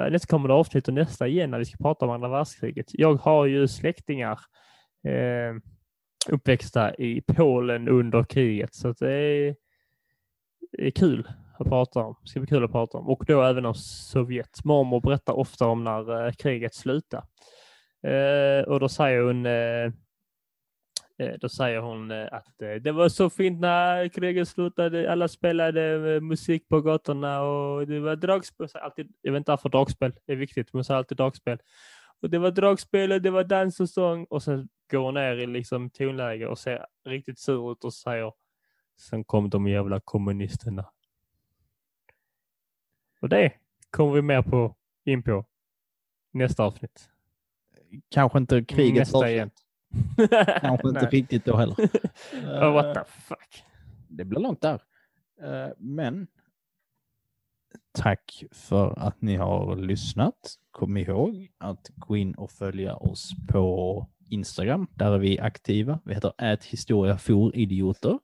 nästkommande avsnitt och nästa igen när vi ska prata om andra världskriget. Jag har ju släktingar eh, uppväxta i Polen under kriget så det är, det är kul att prata om. Det ska bli kul att prata om. Och då även om Sovjet. Mormor berättar ofta om när eh, kriget slutade. Eh, och då säger hon eh, eh, Då säger hon eh, att eh, det var så fint när kriget slutade. Alla spelade eh, musik på gatorna och det var dragspel. Alltid, jag vet inte varför dragspel är viktigt, men hon säger alltid dragspel. Och det var dragspel och det var dans och sång. Och sen går hon ner i liksom tonläge och ser riktigt sur ut och säger Sen kom de jävla kommunisterna. Och det kommer vi mer på in på nästa avsnitt. Kanske inte Nästa avsnitt. igen. Kanske inte riktigt då heller. Oh, what the fuck. det blir långt där. Eh, Men tack för att ni har lyssnat. Kom ihåg att gå in och följa oss på Instagram. Där är vi aktiva. Vi heter äthistoriaforidioter.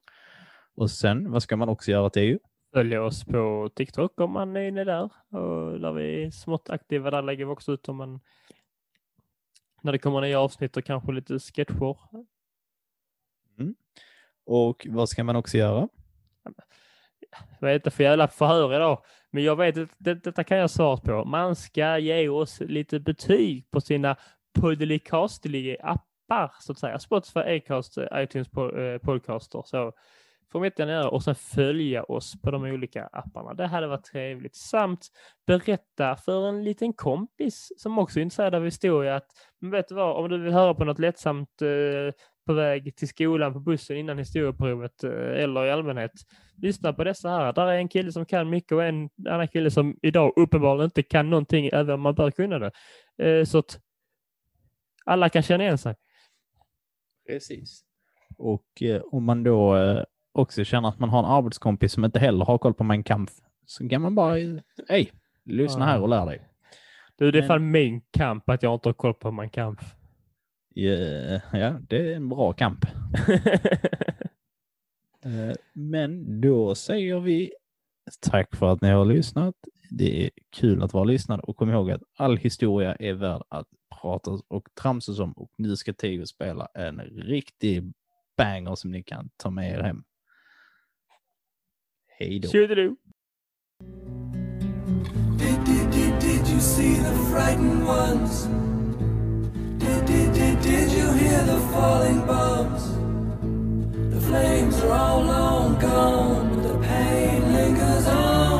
Och sen, vad ska man också göra till Följ oss på TikTok om man är inne där. Och där vi är smått aktiva. Där lägger vi också ut om man när det kommer nya avsnitt och kanske lite sketcher. Och vad ska man också göra? Vad är det för jävla förhör idag? Men jag vet att det, detta kan jag svara på. Man ska ge oss lite betyg på sina podcastiga appar så att säga. Spotify, Acast, iTunes eh, podcaster. Så får vi jättegärna göra och sen följa oss på de olika apparna. Det hade varit trevligt. Samt berätta för en liten kompis som också är intresserad av historia att vet du vad, om du vill höra på något lättsamt eh, på väg till skolan på bussen innan historieprovet eh, eller i allmänhet lyssna på dessa här. Där är en kille som kan mycket och en annan kille som idag uppenbarligen inte kan någonting, även om man bör kunna det. Eh, så att alla kan känna igen sig. Precis. Och eh, om man då eh, också känner att man har en arbetskompis som inte heller har koll på Mein Kampf så kan man bara, hej, lyssna här och lär dig. Du, det är Men- fan min kamp att jag inte har koll på min kamp. Ja, ja, det är en bra kamp. Eh, Men då säger vi tack för att ni har lyssnat. Det är kul att vara lyssnad och kom ihåg att all historia är värd att prata och tramsas om och nu ska Teo spela en riktig banger som ni kan ta med er hem. Did, did, did, did you see the frightened ones? Did, did, did, did you hear the falling bombs? The flames are all long gone, but the pain lingers on.